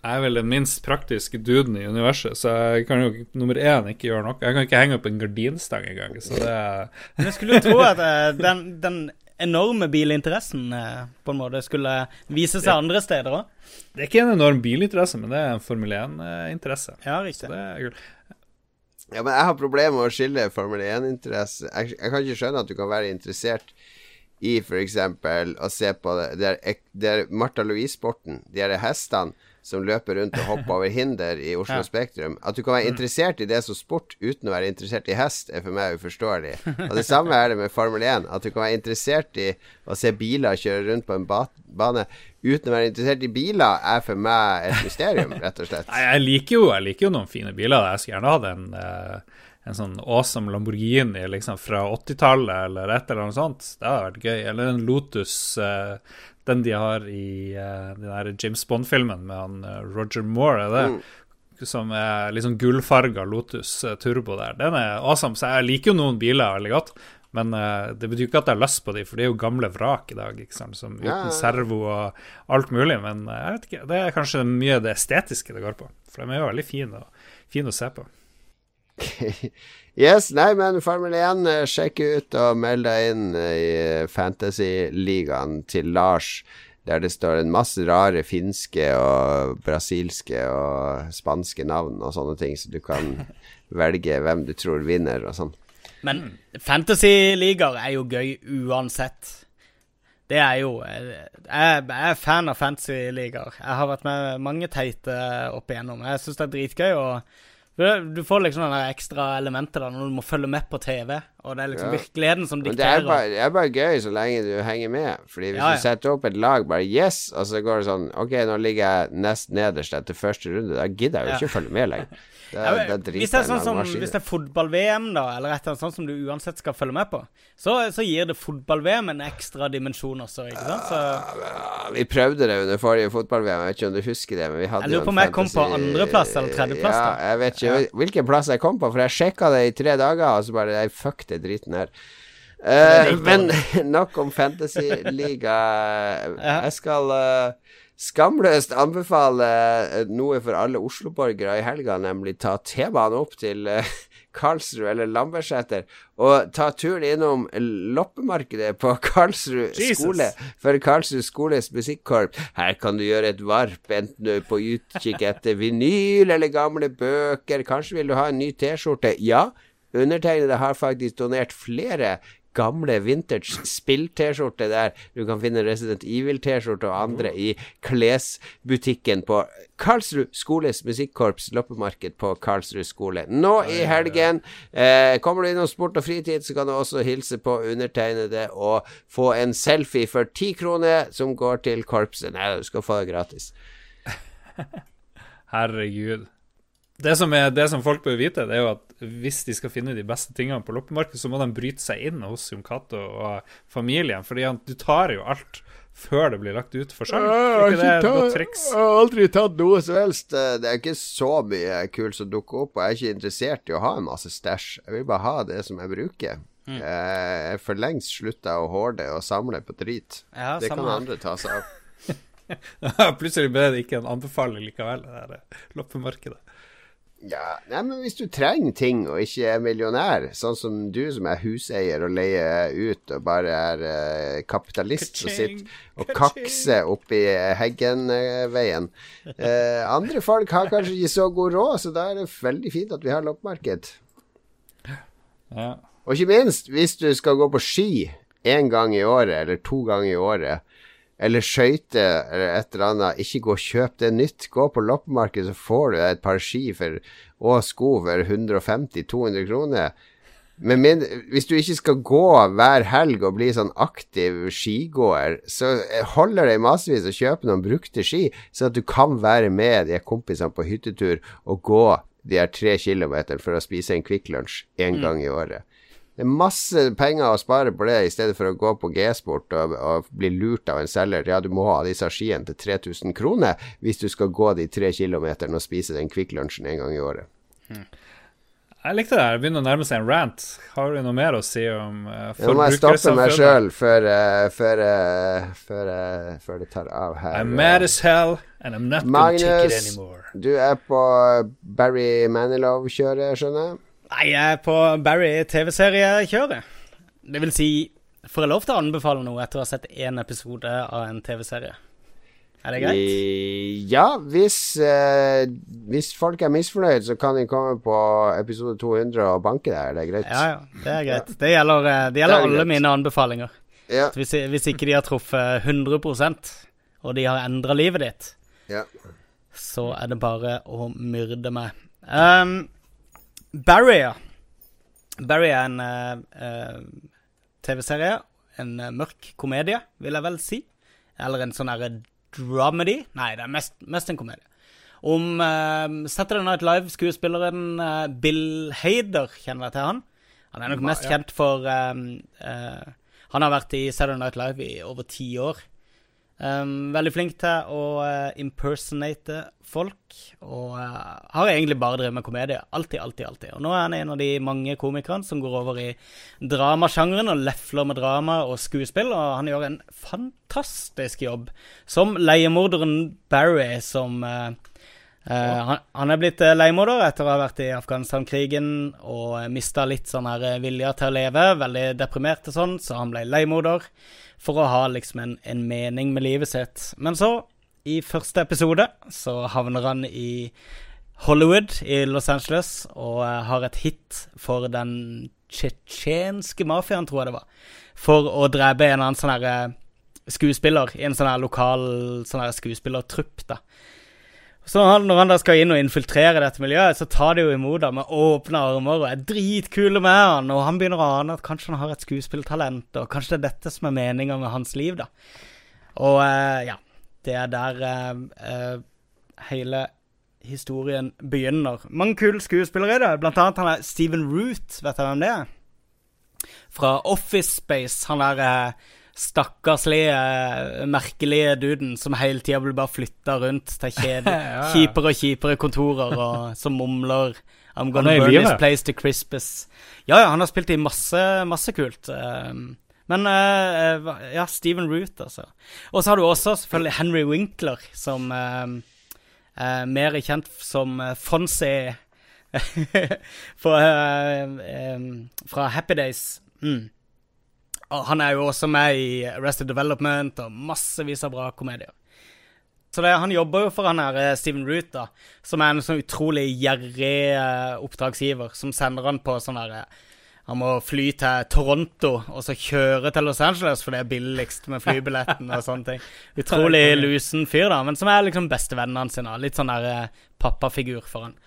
Jeg er vel den minst praktiske duden i universet, så jeg kan jo nummer én ikke gjøre noe. Jeg kan ikke henge opp en gardinstang engang, så det Men jeg skulle tro at eh, den, den enorme bilinteressen eh, på en måte skulle vise seg andre steder òg. Det er ikke en enorm bilinteresse, men det er en Formel 1-interesse. Ja, Så riktig. det er kult. Ja, men jeg har problemer med å skille Formel 1-interesse. Jeg, jeg kan ikke skjønne at du kan være interessert i f.eks. å se på det Det er, det er Martha Louise-sporten. De er hestene som løper rundt og hopper over hinder i Oslo Ja. Spektrum. At du kan være interessert i det som sport uten å være interessert i hest, er for meg uforståelig. Og det samme er det med Formel 1. At du kan være interessert i å se biler kjøre rundt på en ba bane uten å være interessert i biler, er for meg et mysterium, rett og slett. Nei, jeg liker jo, jeg liker jo noen fine biler. Jeg skulle gjerne hatt en, eh, en sånn awesome Lamborghini liksom fra 80-tallet eller et eller annet sånt. Det hadde vært gøy. Eller en Lotus, uh, den de har i uh, den der James Bond-filmen med han uh, Roger Moore, er det? Som er litt sånn gullfarga Lotus Turbo der. Den er awesome, så jeg liker jo noen biler veldig godt. Men det betyr ikke at jeg har lyst på de, for det er jo gamle vrak i dag, ikke sant? Som, uten ja. servo og alt mulig. Men jeg vet ikke, det er kanskje mye det estetiske det går på. For de er jo veldig fine, og, fine å se på. Yes, nei, men Formel 1, eh, sjekk ut og meld deg inn eh, i Fantasy-ligaen til Lars, der det står en masse rare finske og brasilske og spanske navn og sånne ting, så du kan velge hvem du tror vinner og sånn. Men fantasy-ligaer er jo gøy uansett. Det er jo eh, Jeg jeg er fan av fantasy-ligaer. Jeg har vært med mange teite opp igjennom. Jeg syns det er dritgøy. og du får liksom det ekstra elementet da når du må følge med på TV. Og det er liksom Ja. virkeligheten som Men det er, dikterer. bare, det er bare gøy så lenge du henger med. Fordi hvis Ja, ja. du setter opp et lag bare yes, og så går det sånn Ok, nå ligger jeg nest nederst etter første runde. Da gidder jeg jo ikke å følge med lenger. Da, Ja, men da hvis, det er sånn som, hvis det er fotball-VM, da, eller et eller annet sånt som du uansett skal følge med på, så, så gir det fotball-VM en ekstra dimensjon også, ikke sant? Så Ja, Vi prøvde det under forrige fotball-VM, jeg vet ikke om du husker det. Men vi hadde Jeg lurer på om jeg kom på andreplass eller tredjeplass, Ja, da. jeg vet ikke hvilken plass jeg kom på, for jeg sjekka det i tre dager, og så bare Nei, fuck det driten her. Uh, men nok om Fantasy-liga. Jeg skal eh, skamløst anbefale eh, noe for alle Oslo-borgere i helga, nemlig ta T-banen opp til eh, Karlsrud eller Lambertseter, og ta turen innom loppemarkedet på Karlsrud Jesus. skole. For Karlsrud skoles musikkorps. Her kan du gjøre et varp, enten du er på utkikk etter vinyl eller gamle bøker. Kanskje vil du ha en ny T-skjorte. Ja, undertegnede har faktisk donert flere gamle vintage spill-T-skjorter der du kan finne Resident Evil-T-skjorte og andre i klesbutikken på Karlsrud skoles musikkorps loppemarked på Karlsrud skole. Nå i helgen eh, kommer du innom sport og fritid, så kan du også hilse på undertegnede og få en selfie for ti kroner som går til korpset. Nei, du skal få det gratis. Herregud. Det som, er, det som folk bør vite, det er jo at hvis de skal finne de beste tingene på loppemarkedet, så må de bryte seg inn hos Jon og familien. Fordi han, du tar jo alt før det blir lagt ut for salg. Ikke det et triks? Jeg har aldri tatt noe som helst. Eh, Det er ikke så mye kult som dukker opp, og jeg er ikke interessert i å ha en masse stæsj. Jeg vil bare ha det som jeg bruker. Mm. Eh, Jeg er for lengst slutta å hårde og samle på drit. Ja, det kan andre ta seg av. Plutselig ble det ikke en anbefaling likevel, det der eh, loppemarkedet. Ja, nei, men hvis du trenger ting og ikke er millionær, sånn som du som er huseier og leier ut og bare er eh, kapitalist og sitter og kakser oppi Heggenveien eh, Andre folk har kanskje ikke så god råd, så da er det veldig fint at vi har loppemarked. Ja. Og ikke minst, hvis du skal gå på ski én gang i året, eller to ganger i året, eller skøyter eller et eller annet, ikke gå og kjøp det nytt. Gå på loppemarkedet, så får du et par ski for, og sko for 150-200 kroner. Men min, hvis du ikke skal gå hver helg og bli sånn aktiv skigåer, så holder det i massevis å kjøpe noen brukte ski, så at du kan være med de kompisene på hyttetur og gå de her tre kilometer for å spise en Kvikk Lunsj én gang i året. Det er masse penger å spare på det, i stedet for å gå på G-sport og, og bli lurt av en selger. Ja, du må ha disse skiene til 3000 kroner hvis du skal gå de tre kilometerne og spise den Kvikk Lunsjen en gang i året. Jeg likte det. Det begynner å nærme seg en rant. Har du noe mer å si om uh, Nå må jeg stoppe meg sjøl før, uh, før, uh, før, uh, før det tar av her. I'm mad as hell, and I'm not gonna take it Magnus, anymore. du er på Barry Manilow-kjøret, skjønner jeg? Nei, jeg er på Barry TV-seriekjøret. Det vil si, får jeg lov til å anbefale noe etter å ha sett én episode av en TV-serie? Er det greit? I- Ja, hvis, eh, hvis folk er misfornøyd, så kan de komme på episode 200 og banke der. Det er greit. Ja, ja, det er greit. Det gjelder, eh, det gjelder Det alle greit. mine anbefalinger. Ja. Hvis, hvis ikke de har truffet 100% og de har endra livet ditt, ja. så er det bare å myrde meg. Um, Barry, ja. Barry er en eh, TV-serie. En eh, mørk komedie, vil jeg vel si. Eller en sånn herre dramedy. Nei, det er mest, mest en komedie. Om uh, Saturday Night Live-skuespilleren uh, Bill Hader, kjenner jeg til han? Han er nok mest kjent for um, uh, Han har vært i Saturday Night Live i over ti år. Um, veldig flink til å uh, impersonate folk, og uh, har egentlig bare drevet med komedie. Alltid, alltid, alltid. Og nå er han en av de mange komikerne som går over i dramasjangeren og lefler med drama og skuespill, og han gjør en fantastisk jobb som leiemorderen Barry, som eh, eh, han, han er blitt eh, leiemorder etter å ha vært i Afghanistan-krigen og uh, mista litt sånn her eh, vilje til å leve. Veldig deprimert og sånn, så han ble leiemorder for å ha liksom en, en mening med livet sitt. Men så, i første episode, så havner han i Hollywood i Los Angeles og eh, har et hit for den tsjetsjenske mafiaen, tror jeg det var, for å drepe en annen sånn her eh, skuespiller i en sånn her lokal sånn her skuespillertrupp, da. Så han, når han da skal inn og infiltrere dette miljøet, så tar de jo imot ham med åpne armer og er dritkule med han, og han begynner å ane at kanskje han har et skuespilltalent, og kanskje det er dette som er meninga med hans liv, da. Og eh, ja, det er der eh, eh, hele historien begynner. Mange kule skuespillere i det. Blant annet han er Steven Root. Vet du hvem det er? Fra Office Space. Han er eh, stakkarslige, merkelige duden som hele tida blir bare flytta rundt til kjede, Ja, kjipere og kjipere kontorer, og som mumler I'm gonna burn this place to crispus. Ja, ja, han har spilt i masse, masse kult. eh, men eh, ja, Steven Root, altså. Og så har du også selvfølgelig Henry Winkler, som eh, er mer kjent som Fonse Fonzie eh, fra Happy Days. Mm. Og han er jo også med i Arrested Development og massevis av bra komedier. Så det, han jobber jo for han her eh, Steven Root, da, som er en sånn utrolig gjerrig eh, oppdragsgiver, som sender han på sånn der eh, Han må fly til Toronto og så kjøre til Los Angeles, for det er billigst med flybilletten og sånne ting. Utrolig lusen fyr, da, men som er liksom bestevennen hans. Litt sånn der pappafigur for han.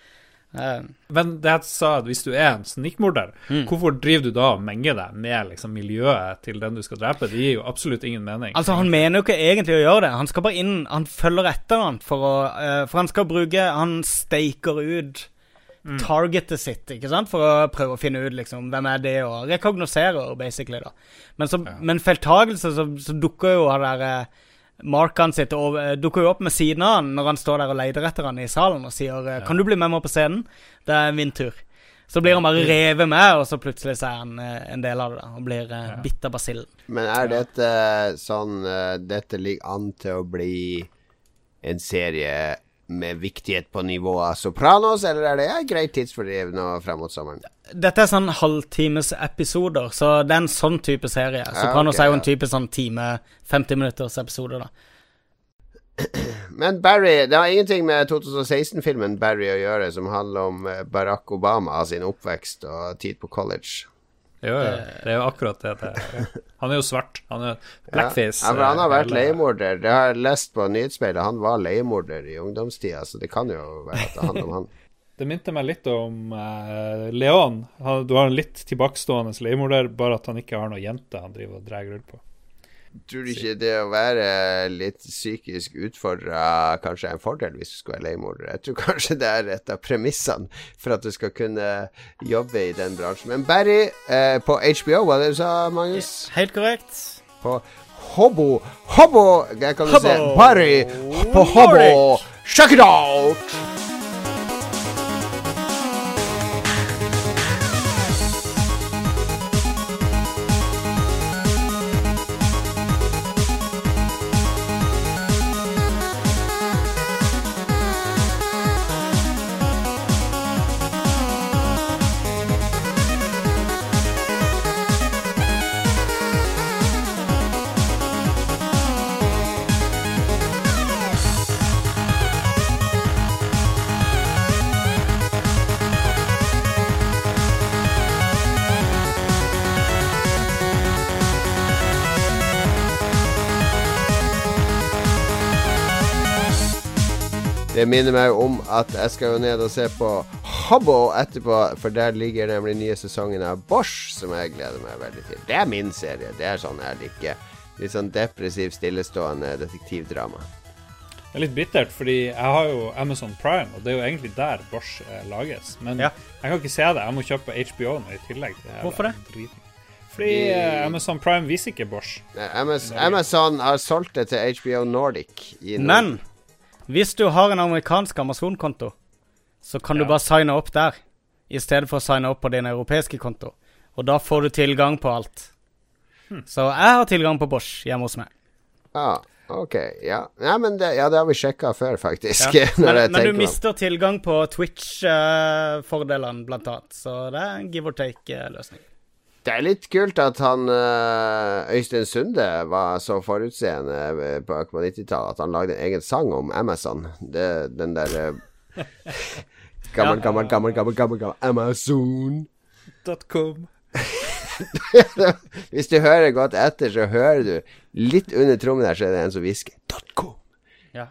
Eh, Men det jeg sa at hvis du er en snikmorder, Mm. hvorfor driver du da og menger deg med liksom, miljøet til den du skal drepe? Det gir jo absolutt ingen mening. Altså, han mener jo ikke egentlig å gjøre det. Han skal bare inn Han følger etter han for å eh, For han skal bruke Han staker ut targetet sitt, ikke sant? For å prøve å finne ut liksom hvem er det, og rekognoserer, basically, da. Men, så, men feiltagelse, så, så dukker jo han der eh, han sitter og, eh, dukker jo opp med siden av han når han står der og leter etter han i salen og sier eh, 'Kan du bli med meg på scenen? Det er min tur'. Så blir han bare revet med, og så plutselig så er han eh, en del av det, da, og blir uh, bitt av basillen. Men er dette sånn Dette ligger an til å bli en serie med viktighet på nivået Sopranos, eller er det et greit tidsfordriv nå frem mot sommeren? Dette er sånn halvtimesepisoder, så det er en sånn type serie. Sopranos ok, er jo en type sånn time, 50 minutters episode, da. Men Barry, det har ingenting med 2016-filmen Barry å gjøre, som handler om eh, Barack Obama sin oppvekst og tid på college. Jo, jo. Det er jo akkurat det det er. Han er jo svart. Han er blackface. Ja, men han har eh, vært leiemorder. Det har jeg lest på nyhetsspeilet. Han var leiemorder i ungdomstida, så det kan jo være at det handler om han. Det minte meg litt om uh, Leon. Han, du har en litt tilbakestående leiemorder, bare at han ikke har noen jente han driver og drar rundt på. Tror du ikke det å være litt psykisk utfordra kanskje er en fordel hvis du skal være leiemorder? Jeg tror kanskje det er et av premissene for at du skal kunne jobbe i den bransjen. Men Barry eh, på HBO, hva det du sa Magnus? Helt korrekt. På Hobo Hobo Jeg kan du se Barry på Hobo. Check it out! Minner meg om at jeg skal jo ned og se på Hobbo etterpå, for der ligger nemlig nye sesongen av Bosch, som jeg gleder meg veldig til. Det er min serie. Det er sånn jeg liker. Litt sånn depressiv, stillestående detektivdrama. Det er litt bittert, fordi jeg har jo Amazon Prime, og det er jo egentlig der Bosch eh, lages. Men Ja. jeg kan ikke se det. Jeg må kjøpe HBO nå i tillegg. til Hvorfor det? driten. Fordi eh, Amazon Prime viser ikke Bosch. Nei, Amaz- Amazon har solgt det til HBO Nordic. I Nord- Men hvis du har en amerikansk Amazon-konto, så kan du bare signe opp der, i stedet for å signe opp på din europeiske konto. Og da får du tilgang på alt. Hm. Så jeg har tilgang på Bosch hjemme hos meg. Ah, ok, ja. ja men det, ja, det har vi sjekka før, faktisk. Ja. Men, men du mister tilgang på Twitch-fordelene, blant annet. Så det er en give or take-løsning. Det er litt kult at han øh, Øystein Sunde var så forutseende øh, på på 90-tallet at han lagde en egen sang om Amazon. Det, den der øh, Gammel, gammel, gammel, gammel, gammel, gammel Amazon.com. Hvis du hører godt etter, så hører du litt under trommen her, så er det en som hvisker .com. Ja.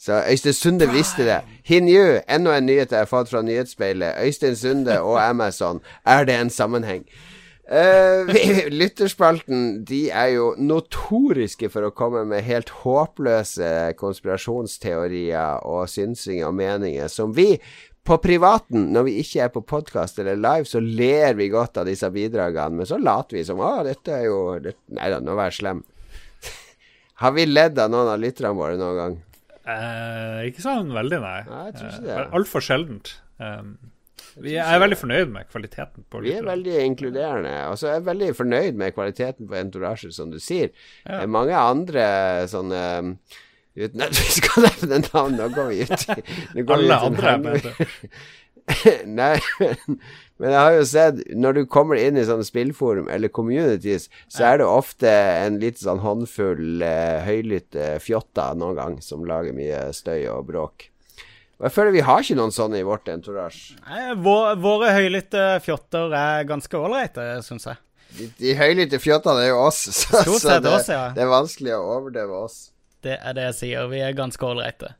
Så Øystein Sunde visste det. He knew. Enda en nyhet jeg har fått fra nyhetsspeilet. Øystein Sunde og Amazon. Er det en sammenheng? Eh, vi- lytterspalten de er jo notoriske for å komme med helt håpløse konspirasjonsteorier og synsinger og meninger som vi på privaten, når vi ikke er på podkast eller live, så ler vi godt av disse bidragene, men så later vi som Å, dette er jo det, Nei da, nå vær slem. Har vi ledd av noen av lytterne våre noen gang? Eh, ikke sånn veldig, nei. Nei, jeg tror ikke Eh, det. Altfor sjeldent. Um, vi er veldig fornøyd med kvaliteten på Vi er veldig inkluderende. Og så er jeg veldig fornøyd med kvaliteten på entourage, som du sier. Ja. Mange andre sånne Uten at vi skal nevne navn, nå går vi ut i- Alle andre er bedre. Nei, men, men jeg har jo sett Når du kommer inn i sånne spillforum eller communities, så er det ofte en liten sånn håndfull eh, høylytte fjotter noen gang som lager mye støy og bråk. Og jeg føler vi har ikke noen sånne i vårt entourage. Nei, vår, våre høylytte fjotter er ganske ålreite, syns jeg. De, de høylytte fjottene er jo oss, så, så det, oss, ja. det er vanskelig å overdøve oss. Det er det jeg sier. Vi er ganske ålreite.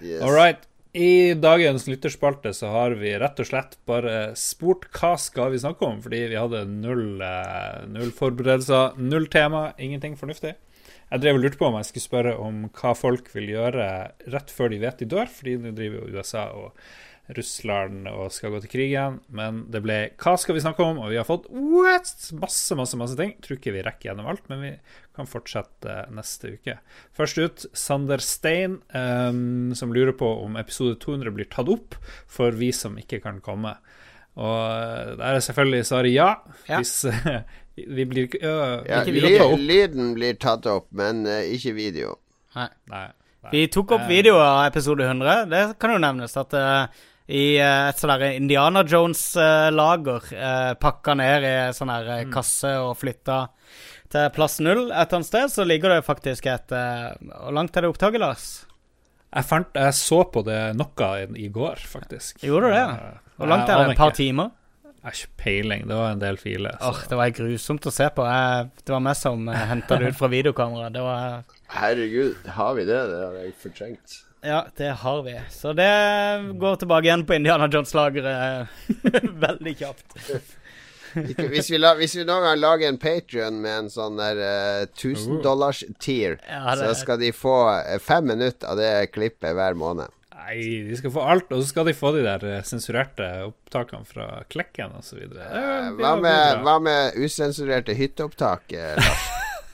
Yes. All right. I dagens lytterspalte så har vi rett og slett bare spurt hva skal vi snakke om, fordi vi hadde null, eh, null forberedelser, null tema, ingenting fornuftig. Jeg drev og lurte på om jeg skulle spørre om hva folk vil gjøre rett før de vet de dør, fordi nå driver jo USA og Russland og skal gå til krig igjen. Men det ble hva skal vi snakke om, og vi har fått what? masse, masse, masse ting. Tror ikke vi rekker gjennom alt, men vi kan fortsette neste uke. Først ut Sander Stein, um, som lurer på om episode 200 blir tatt opp for vi som ikke kan komme. Og eh, der er selvfølgelig svaret ja. Ja. Hvis eh, vi blir ikke øh, Ja, ikke ly, vi ta opp. lyden blir tatt opp, men uh, ikke video. Nei, nei. Vi tok opp video av episode 100. Det kan jo nevnes at uh, i uh, et sånn Indiana Jones-lager uh, pakka ned i sånn her eh, kasse og flytta til plass null et eller annet sted, så ligger det faktisk et eh, Hvor langt er det opptaket, Lars? Jeg, fant, jeg så på det noe i, i går, faktisk. Gjorde du det? Eh, Hvor langt er det? Et par timer? Jeg har ikke peiling. Det var en del filer. Oh, Det var grusomt å se på. Jeg, det var meg som uh, henta det ut fra videokameraet. Var Herregud, har vi det? Det har jeg fortrengt. Ja, det har vi. Så det går tilbake igjen på Indiana Jones-lageret veldig kjapt. Hvis, vi la, hvis vi noen gang lager en Patrion med en sånn der uh, 1000 dollars tier, Ja, det- så skal de få eh, fem minutter av det klippet hver måned. Nei, de skal få alt, og så skal de få de der eh, sensurerte opptakene fra Klekken osv. Eh, Hva med, hva med usensurerte hytteopptak? Lars?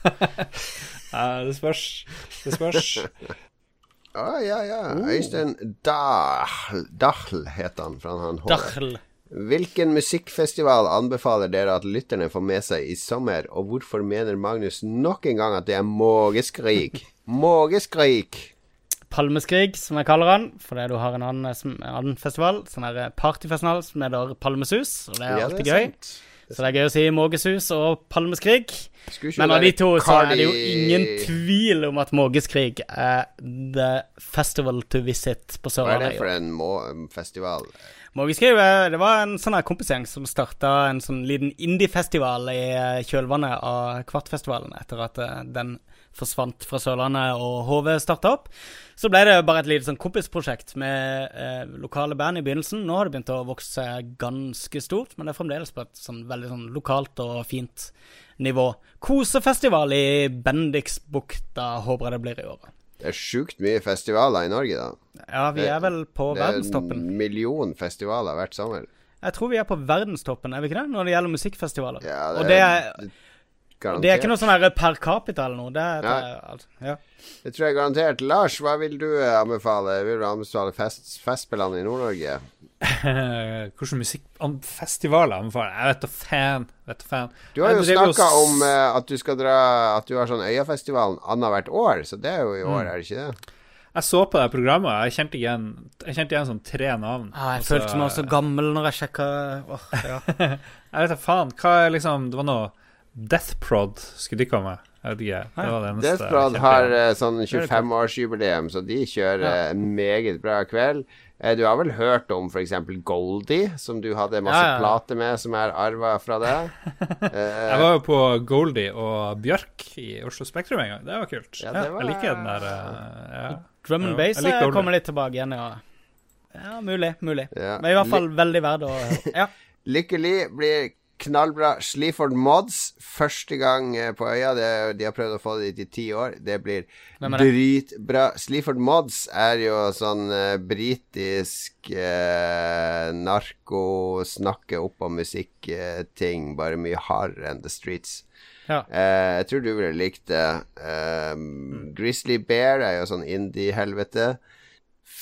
Det spørs. Det spørs. Å, ja, ja. Øystein Dahl, Dahl het han. Fra han Dahl. Hvilken musikkfestival anbefaler dere at lytterne får med seg i sommer, og hvorfor mener Magnus nok en gang at det er mågeskrik? Mågeskrik! Palmeskrig, som jeg kaller han, fordi du har en annen, som- en annen festival, sånn her partyfestival som heter Palmesus, og det er Ja, alltid det er gøy. Så det er gøy å si Mågesus og Palmeskrig. Men av de to så er det jo ingen tvil om at Mågeskrig er the festival to visit på Hva er det for en må festival? Mågeskrig eh, det var en sånn her kompisgjeng som starta en sånn liten indie-festival i eh, kjølvannet av Kvartfestivalen etter at eh, den forsvant fra Sørlandet og HV starta opp. Så ble det bare et lite sånn kompisprosjekt med eh, lokale band i begynnelsen. Nå har det begynt å vokse ganske stort, men det er fremdeles på et sånn veldig sånn lokalt og fint nivå. Kosefestival i Bendiksbukta håper jeg det blir i år. Det er sjukt mye festivaler i Norge, da. Ja, vi er vel på Det er en million festivaler hvert sommer. Jeg tror vi er på verdenstoppen, er vi ikke det? Når det gjelder musikkfestivaler. Ja, det er, garantert. det er ikke noe sånn per capita eller noe. Det er, det er altså, ja. Det tror jeg garantert. Lars, hva vil du eh, anbefale? Vil du anbefale fest, Festspillene i Nord-Norge? Hvilken musikkfestival anbefaler? Jeg vet da fan. Vet fan. Du har jo snakka om uh, at du skal dra At du har sånn Øyafestivalen annethvert år, så det er jo i Mm. år, er det ikke det? Jeg så på det programmet, og jeg kjente igjen, jeg kjente igjen sånn tre navn. Ah, jeg Og følte meg så gammel når jeg sjekka oh, ja. Jeg vet da faen. Hva er liksom Det var noe Death Prod skulle de komme. Jeg Deathprod har eh, sånn 25-årsjubileum, så de kjører Ja. en meget bra kveld. Eh, Du har vel hørt om f.eks. Goldie, som du hadde masse Ja, ja, plater med, som er arva fra deg? Eh, Jeg var jo på Goldie og Bjørk i Oslo Spektrum en gang. Det var kult. Ja, det var- Jeg liker den der ja. Drum and Ja, bass kommer litt tilbake igjen, ja. Ja, mulig. Mulig. Ja. Men i hvert fall veldig verdt å Ja. Lykkelig blir knallbra. Sleaford Mods, første gang eh, på øya. Det, de har prøvd å få det dit i ti år. Det blir dritbra. Sleaford Mods er jo sånn uh, britisk uh, narko, snakke opp om musikk-ting, bare mye hardere enn The Streets. Ja. Uh, jeg tror du ville likt det. Um, Grizzly Bear er jo sånn indie-helvete.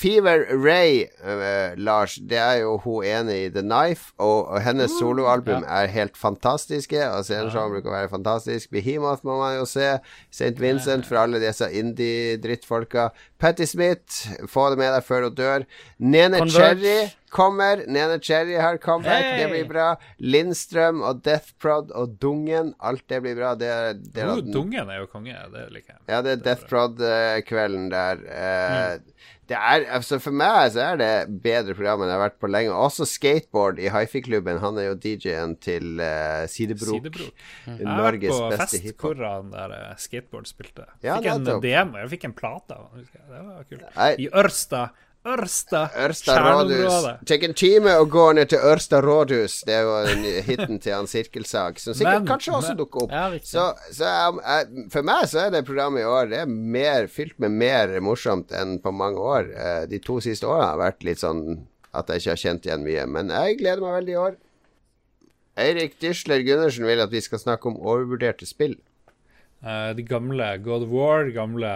Fever Ray, uh, Lars, det er jo hun ene i The Knife, og, og hennes soloalbum er helt fantastiske. Og sceneshow bruker å være fantastisk. Behemoth må man jo se. St. Vincent for alle disse indie-drittfolka. Patti Smith, få det med deg før hun dør. Nene Converge. Cherry kommer. Nene Cherry har comeback, det blir bra. Lindstrøm og Deathprod og Dungen, alt det blir bra. Det det Oh, Dungen er jo konge. Det liker jeg. ja, det er Death Prod-kvelden der. Eh, Det er, altså For meg så er det bedre program enn jeg har vært på lenge. Også skateboard i hifi-klubben. Han er jo DJ-en til uh, Sidebrok. Sidebrok. Jeg har vært var på beste fest hvor han der eh, skateboard spilte. Ja, fikk en nettopp. DM, jeg fikk en plate av. Det var kult. I Ørsta. Ørsta. Ørsta rådhus. Tek en time å gå ned til Ørsta rådhus. Det er jo hiten til han Sirkelsag, som sikkert Men- kanskje også men- dukker opp. Ja. Så, så jeg, for meg så er det programmet i år Det er mer, fylt med mer morsomt enn på mange år. Eh, de to siste årene har vært litt sånn at jeg ikke har kjent igjen mye. Men jeg gleder meg veldig i år. Eirik Dysler Gundersen vil at vi skal snakke om overvurderte spill. Uh, de gamle God of War, gamle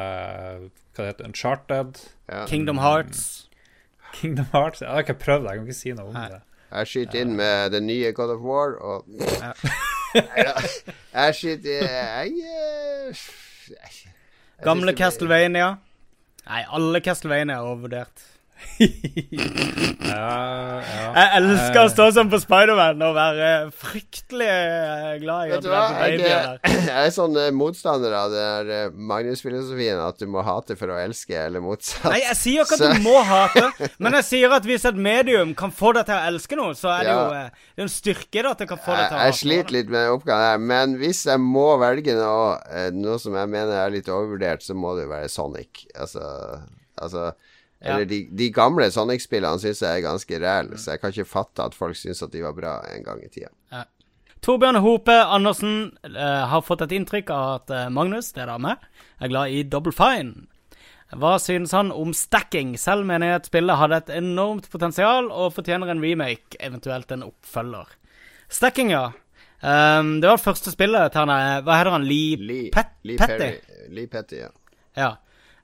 hva det heter, Uncharted, Ja. Kingdom Hearts. Kingdom Hearts Jeg har ikke prøvd det, jeg kan ikke si noe om Nei. det. Jeg skyter inn med den nye God of War og Neida. Jeg skyter jeg, eh, jeg, jeg Gamle det Castlevania. Nei, alle Castlevania er overvurdert. Ja, ja. Jeg elsker å stå sånn på Spiderman og være fryktelig eh, glad i Vet du hva? Jeg, jeg er sånn eh, motstander av eh, Magnus-filosofien at du må hate for å elske, eller motsatt. Nei, jeg sier ikke at Så- du må hate, men jeg sier at hvis et medium kan få deg til å elske noe, så er det Ja. jo eh, det er en styrke da, at det kan få deg til å jeg sliter litt med den oppgaven her, men hvis jeg må velge noe, eh, noe som jeg mener er litt overvurdert, så må det jo være Sonic. Altså, altså Ja. Eller de, de gamle Sonic-spillene syns jeg er ganske ræle, så jeg kan ikke fatte at folk syns at de var bra en gang i tida. Torbjørn Hope Andersen eh, har fått et inntrykk av at eh, Magnus, det er da meg, er glad i Double Fine. Hva synes han om stacking? Selv mener jeg at spillet hadde et enormt potensial og fortjener en remake, eventuelt en oppfølger. Stacking, ja. Um, det var det første spillet til han Hva heter han? Lee, Lee, Pet Lee Petty? Perry. Lee Petty, ja. Ja.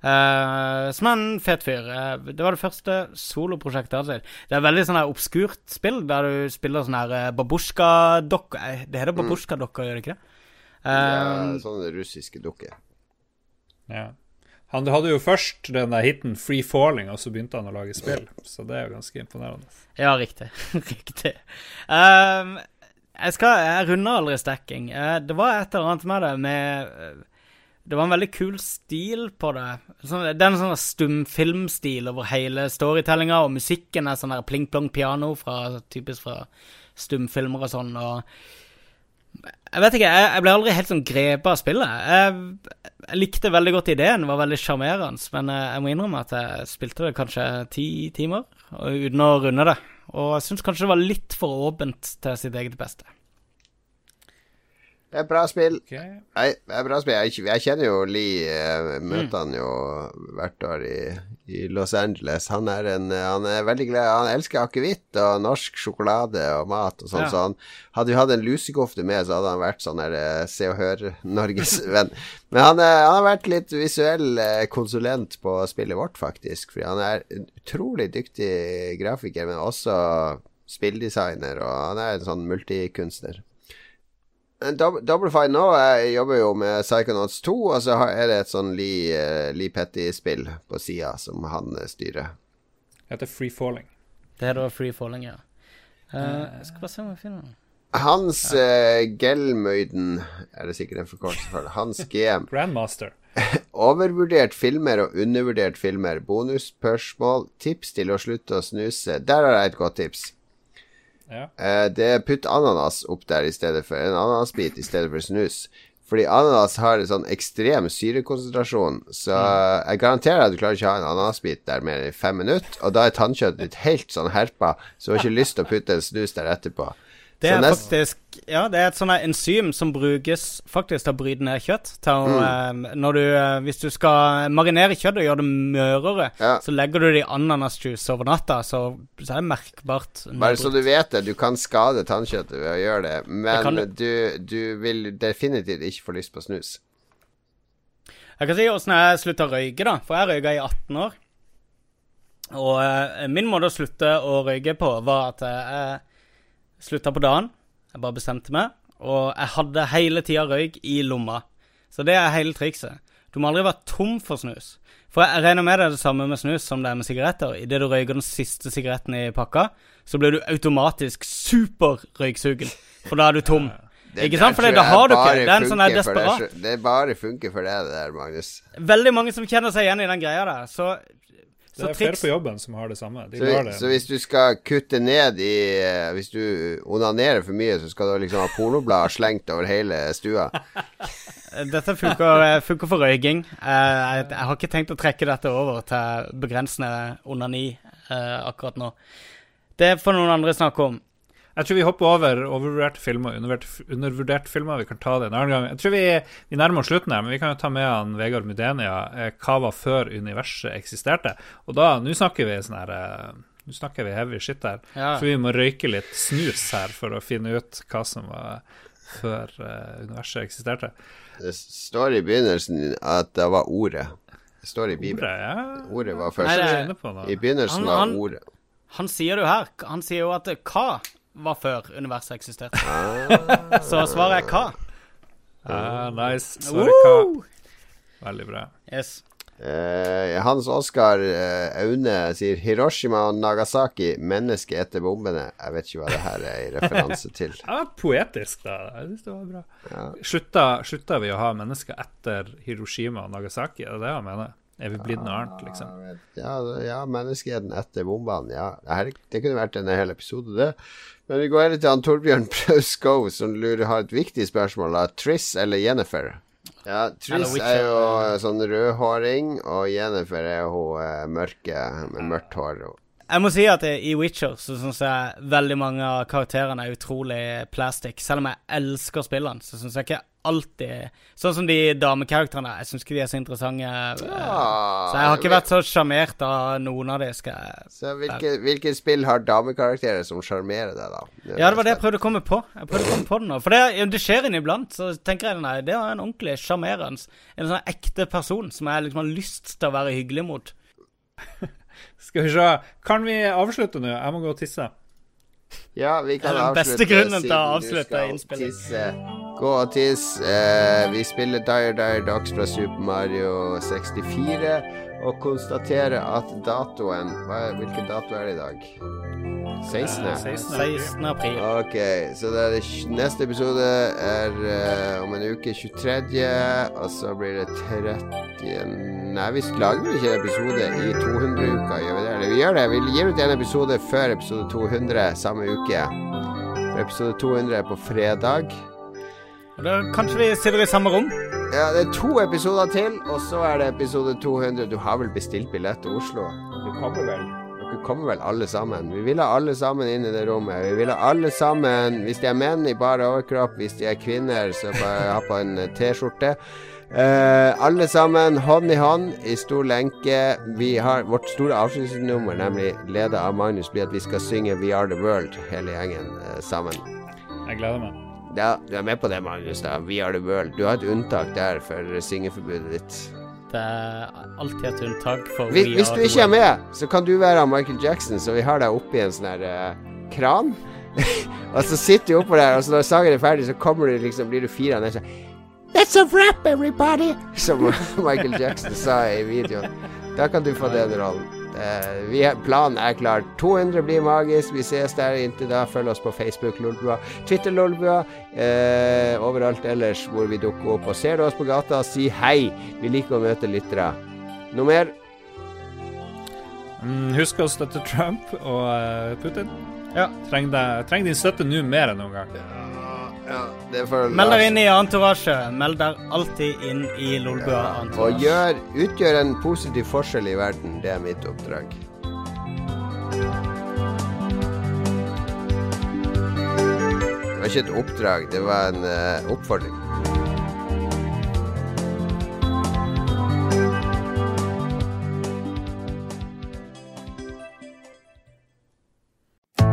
Eh, som er en fet fyr. Uh, det var det første soloprosjektet hans. Det er veldig sånn her obskurt spill, der du spiller sånn her uh, babusjka-dokker Eh, Det heter babusjka-dokker, gjør det ikke det? Uh, ja sånne russiske dukker. Ja. Han hadde jo først den der hiten 'Free Falling', og så begynte han å lage spill. Så det er jo ganske imponerende. ja, riktig. riktig. Um, jeg skal Jeg runder aldri stacking. Uh, det var et eller annet med det med Det var en veldig kul stil på det. Sånn, det er en sånn stumfilmstil over hele storytellinga, og musikken er sånn der pling-plong-piano, fra, typisk fra stumfilmer og sånn. og jeg vet ikke, jeg, jeg ble aldri helt sånn grepet av spillet. Jeg, jeg likte veldig godt ideen, var veldig sjarmerende, men jeg må innrømme at jeg spilte det kanskje ti timer uten å runde det. Og jeg syns kanskje det var litt for åpent til sitt eget beste. Det er bra spill. Okay. Nei, det er bra spill. Jeg, jeg kjenner jo Lee. Jeg møter han jo hvert år i, i Los Angeles. Han er, en, han er veldig glad Han elsker akevitt og norsk sjokolade og mat og sånn. Ja. Så han hadde vi hatt en lusekofte med, så hadde han vært sånn her eh, Se og Hør-Norges venn. Men han, er, han har vært litt visuell eh, konsulent på spillet vårt, faktisk. Fordi han er utrolig dyktig grafiker, men også spilldesigner, og han er en sånn multikunstner. Dou- Double Fine nå jeg jobber jo med Psychonauts 2, og så er det et sånn Lee, eh, Lee Petty-spill på sida som han eh, styrer. Det heter Free Falling. Det er da Free Falling, ja. Uh, jeg skal bare se om jeg finner den. Hans uh, Gelmøyden er det sikkert en forkortelse for det. Hans GM. Grandmaster. Overvurdert filmer og undervurdert filmer. Bonusspørsmål. Tips til å slutte å snuse. Der har jeg et godt tips. Ja. Eh, det er putt ananas opp der i stedet for en ananasbit i stedet for snus. Fordi ananas har en sånn ekstrem syrekonsentrasjon, så jeg garanterer at du klarer ikke å ha en ananasbit der mer enn fem minutter, og da er tannkjøttet ditt helt sånn herpa, så du har ikke lyst til å putte en snus der etterpå. Det er faktisk Ja, det er et sånt enzym som brukes faktisk til å bryte ned kjøtt. Til Mm. eh, du, eh, hvis du skal marinere kjøtt og gjøre det mørere, Ja. så legger du det i ananasjuice over natta, så, så er det merkbart. Bare så du vet det, du kan skade tannkjøttet ved å gjøre det, men kan du. du, vil definitivt ikke få lyst på snus. Jeg kan si åssen jeg slutta å røyke, da. For jeg røyka i 18 år. Og eh, min måte å slutte å røyke på var at eh, jeg slutta på dagen. Jeg bare bestemte meg. Og jeg hadde hele tida røyk i lomma. Så det er hele trikset. Du må aldri være tom for snus. For jeg regner med det er det samme med snus som det er med sigaretter. Idet du røyker den siste sigaretten i pakka, så blir du automatisk superrøyksugen. For da er du tom. Det Ikke sant? For det, har du ikke Det er en sånn der desperat. selv. Det bare funker for deg, det der, Magnus. Veldig mange som kjenner seg igjen i den greia der. Så, Det så er flere på jobben som har det samme. De Så, det. så hvis du skal kutte ned i eh, Hvis du onanerer for mye, så skal du liksom ha pornoblader slengt over hele stua. Dette funker, eh, funker for røyking. Eh, Jeg, jeg har ikke tenkt å trekke dette over til begrensende onani eh, akkurat nå. Det får noen andre snakke om. Jeg tror vi hopper over overvurderte filmer og undervurderte- undervurderte filmer. Vi kan ta det en annen gang. Jeg tror vi, vi nærmer oss slutten her, men vi kan jo ta med han Vegard Mudenia. Eh, hva var før universet eksisterte? Og da, nå snakker vi sånn her eh, Nå snakker vi heavy shit her. Ja. For vi må røyke litt snus her for å finne ut hva som var før eh, universet eksisterte. Det står i begynnelsen at det var ordet. Det står i Bibelen. Ordet, ja. Ordet var Nei, først. det på noe. I begynnelsen Han- var ordet. Han sier jo her. Han sier jo at hva var før universet eksisterte. Ah. Så svaret er hva. Ja, nice. Svaret hva? Veldig bra. Yes. Uh, Hans Oskar uh, Aune sier Hiroshima og Nagasaki, menneske etter bombene. Jeg vet ikke hva det her er i referanse til. Ja, poetisk, da. Jeg synes det var bra. Ja. Slutta, slutta vi å ha mennesker etter Hiroshima og Nagasaki? Er det det han mener? Er vi blitt noe annet, liksom? Ja, ja menneskeheten etter bombene. Ja, det, her, det kunne vært en hel episode, det. Men vi går heller til han Torbjørn Praus Go, som lurer, har et viktig spørsmål. Da. Triss eller Jennifer? Ja, Triss er jo sånn rødhåring, og Jennifer er hun eh, mørke med mørkt hår. Jeg må si at i Witcher så syns jeg veldig mange av karakterene er utrolig plastic. Selv om jeg elsker spillene, så syns jeg ikke alltid Sånn som de damekarakterene. Jeg syns ikke de er så interessante. Ja, så jeg har ikke vært så sjarmert av noen av de, skal Så hvilke, hvilke spill har damekarakterer som sjarmerer deg, da? Ja, det var det jeg prøvde å komme på. Jeg prøvde å komme på det nå. For det, det skjer inniblant. Så tenker jeg nei, det er en ordentlig sjarmerende En sånn ekte person som jeg liksom har lyst til å være hyggelig mot. Skal vi se. Kan vi avslutte nå? Jeg må gå og tisse. Ja, vi kan Det er den avslutte. beste grunnen til å siden du avslutte skal tisse. Gå og tiss. Eh, vi spiller Dire Dire Dogs fra Super Mario 64 og konstaterer at datoen hva, er- Hvilken dato er det i dag? 16. 16. 16. april. Ok, så det er det, neste episode er eh, om en uke 23., og så blir det 30 Nei, vi lager vel ikke en episode i 200-uka, gjør vi det? Eller vi gjør det. Vi gir ut en episode før episode 200 samme uke. For episode 200 er på fredag. Da Kanskje vi sitter i samme rom? Ja, det er to episoder til, og så er det episode 200. Du har vel bestilt billett til Oslo? Du kommer vel? Dere kommer vel alle sammen? Vi vil ha alle sammen inn i det rommet. Vi vil ha alle sammen, hvis de er menn i bar overkropp, hvis de er kvinner, så bare ha på en eh, T-skjorte. Uh, alle sammen, hånd i hånd, i stor lenke. Vi har vårt store avslutningsnummer, nemlig ledet av Magnus, blir at vi skal synge We Are The World, hele gjengen uh, sammen. Jeg gleder meg. Ja, du er med på det, Magnus. da We Are The World. Du har et unntak der for syngeforbudet ditt. Det er alltid et unntak for Hvis, We hvis Are du ikke er med, så kan du være Michael Jackson, så vi har deg oppi en sånn her uh, kran. og så sitter du oppå der, og så når sangen er ferdig, så kommer du liksom, blir du fire ned sånn That's a wrap, everybody! Som Michael Jackson sa i videoen. Da kan du få den rollen. Eh, vi er, planen er klar. 200 blir magisk. Vi ses der inntil da. Følg oss på Facebook Lolbua, Twitter Lolbua, eh, overalt ellers hvor vi dukker opp. Og ser du oss på gata, si hei. Vi liker å møte lyttere. Noe mer? Mm, husk å støtte Trump og eh, Putin. Ja. Treng, deg- treng din støtte nå mer enn noen gang. Ja, det Meld deg inn i Entourage. Meld deg alltid inn i Lolbua Og Entourage. gjør, utgjør en positiv forskjell i verden. Det er mitt oppdrag. Det var ikke et oppdrag, det var en uh, oppfordring.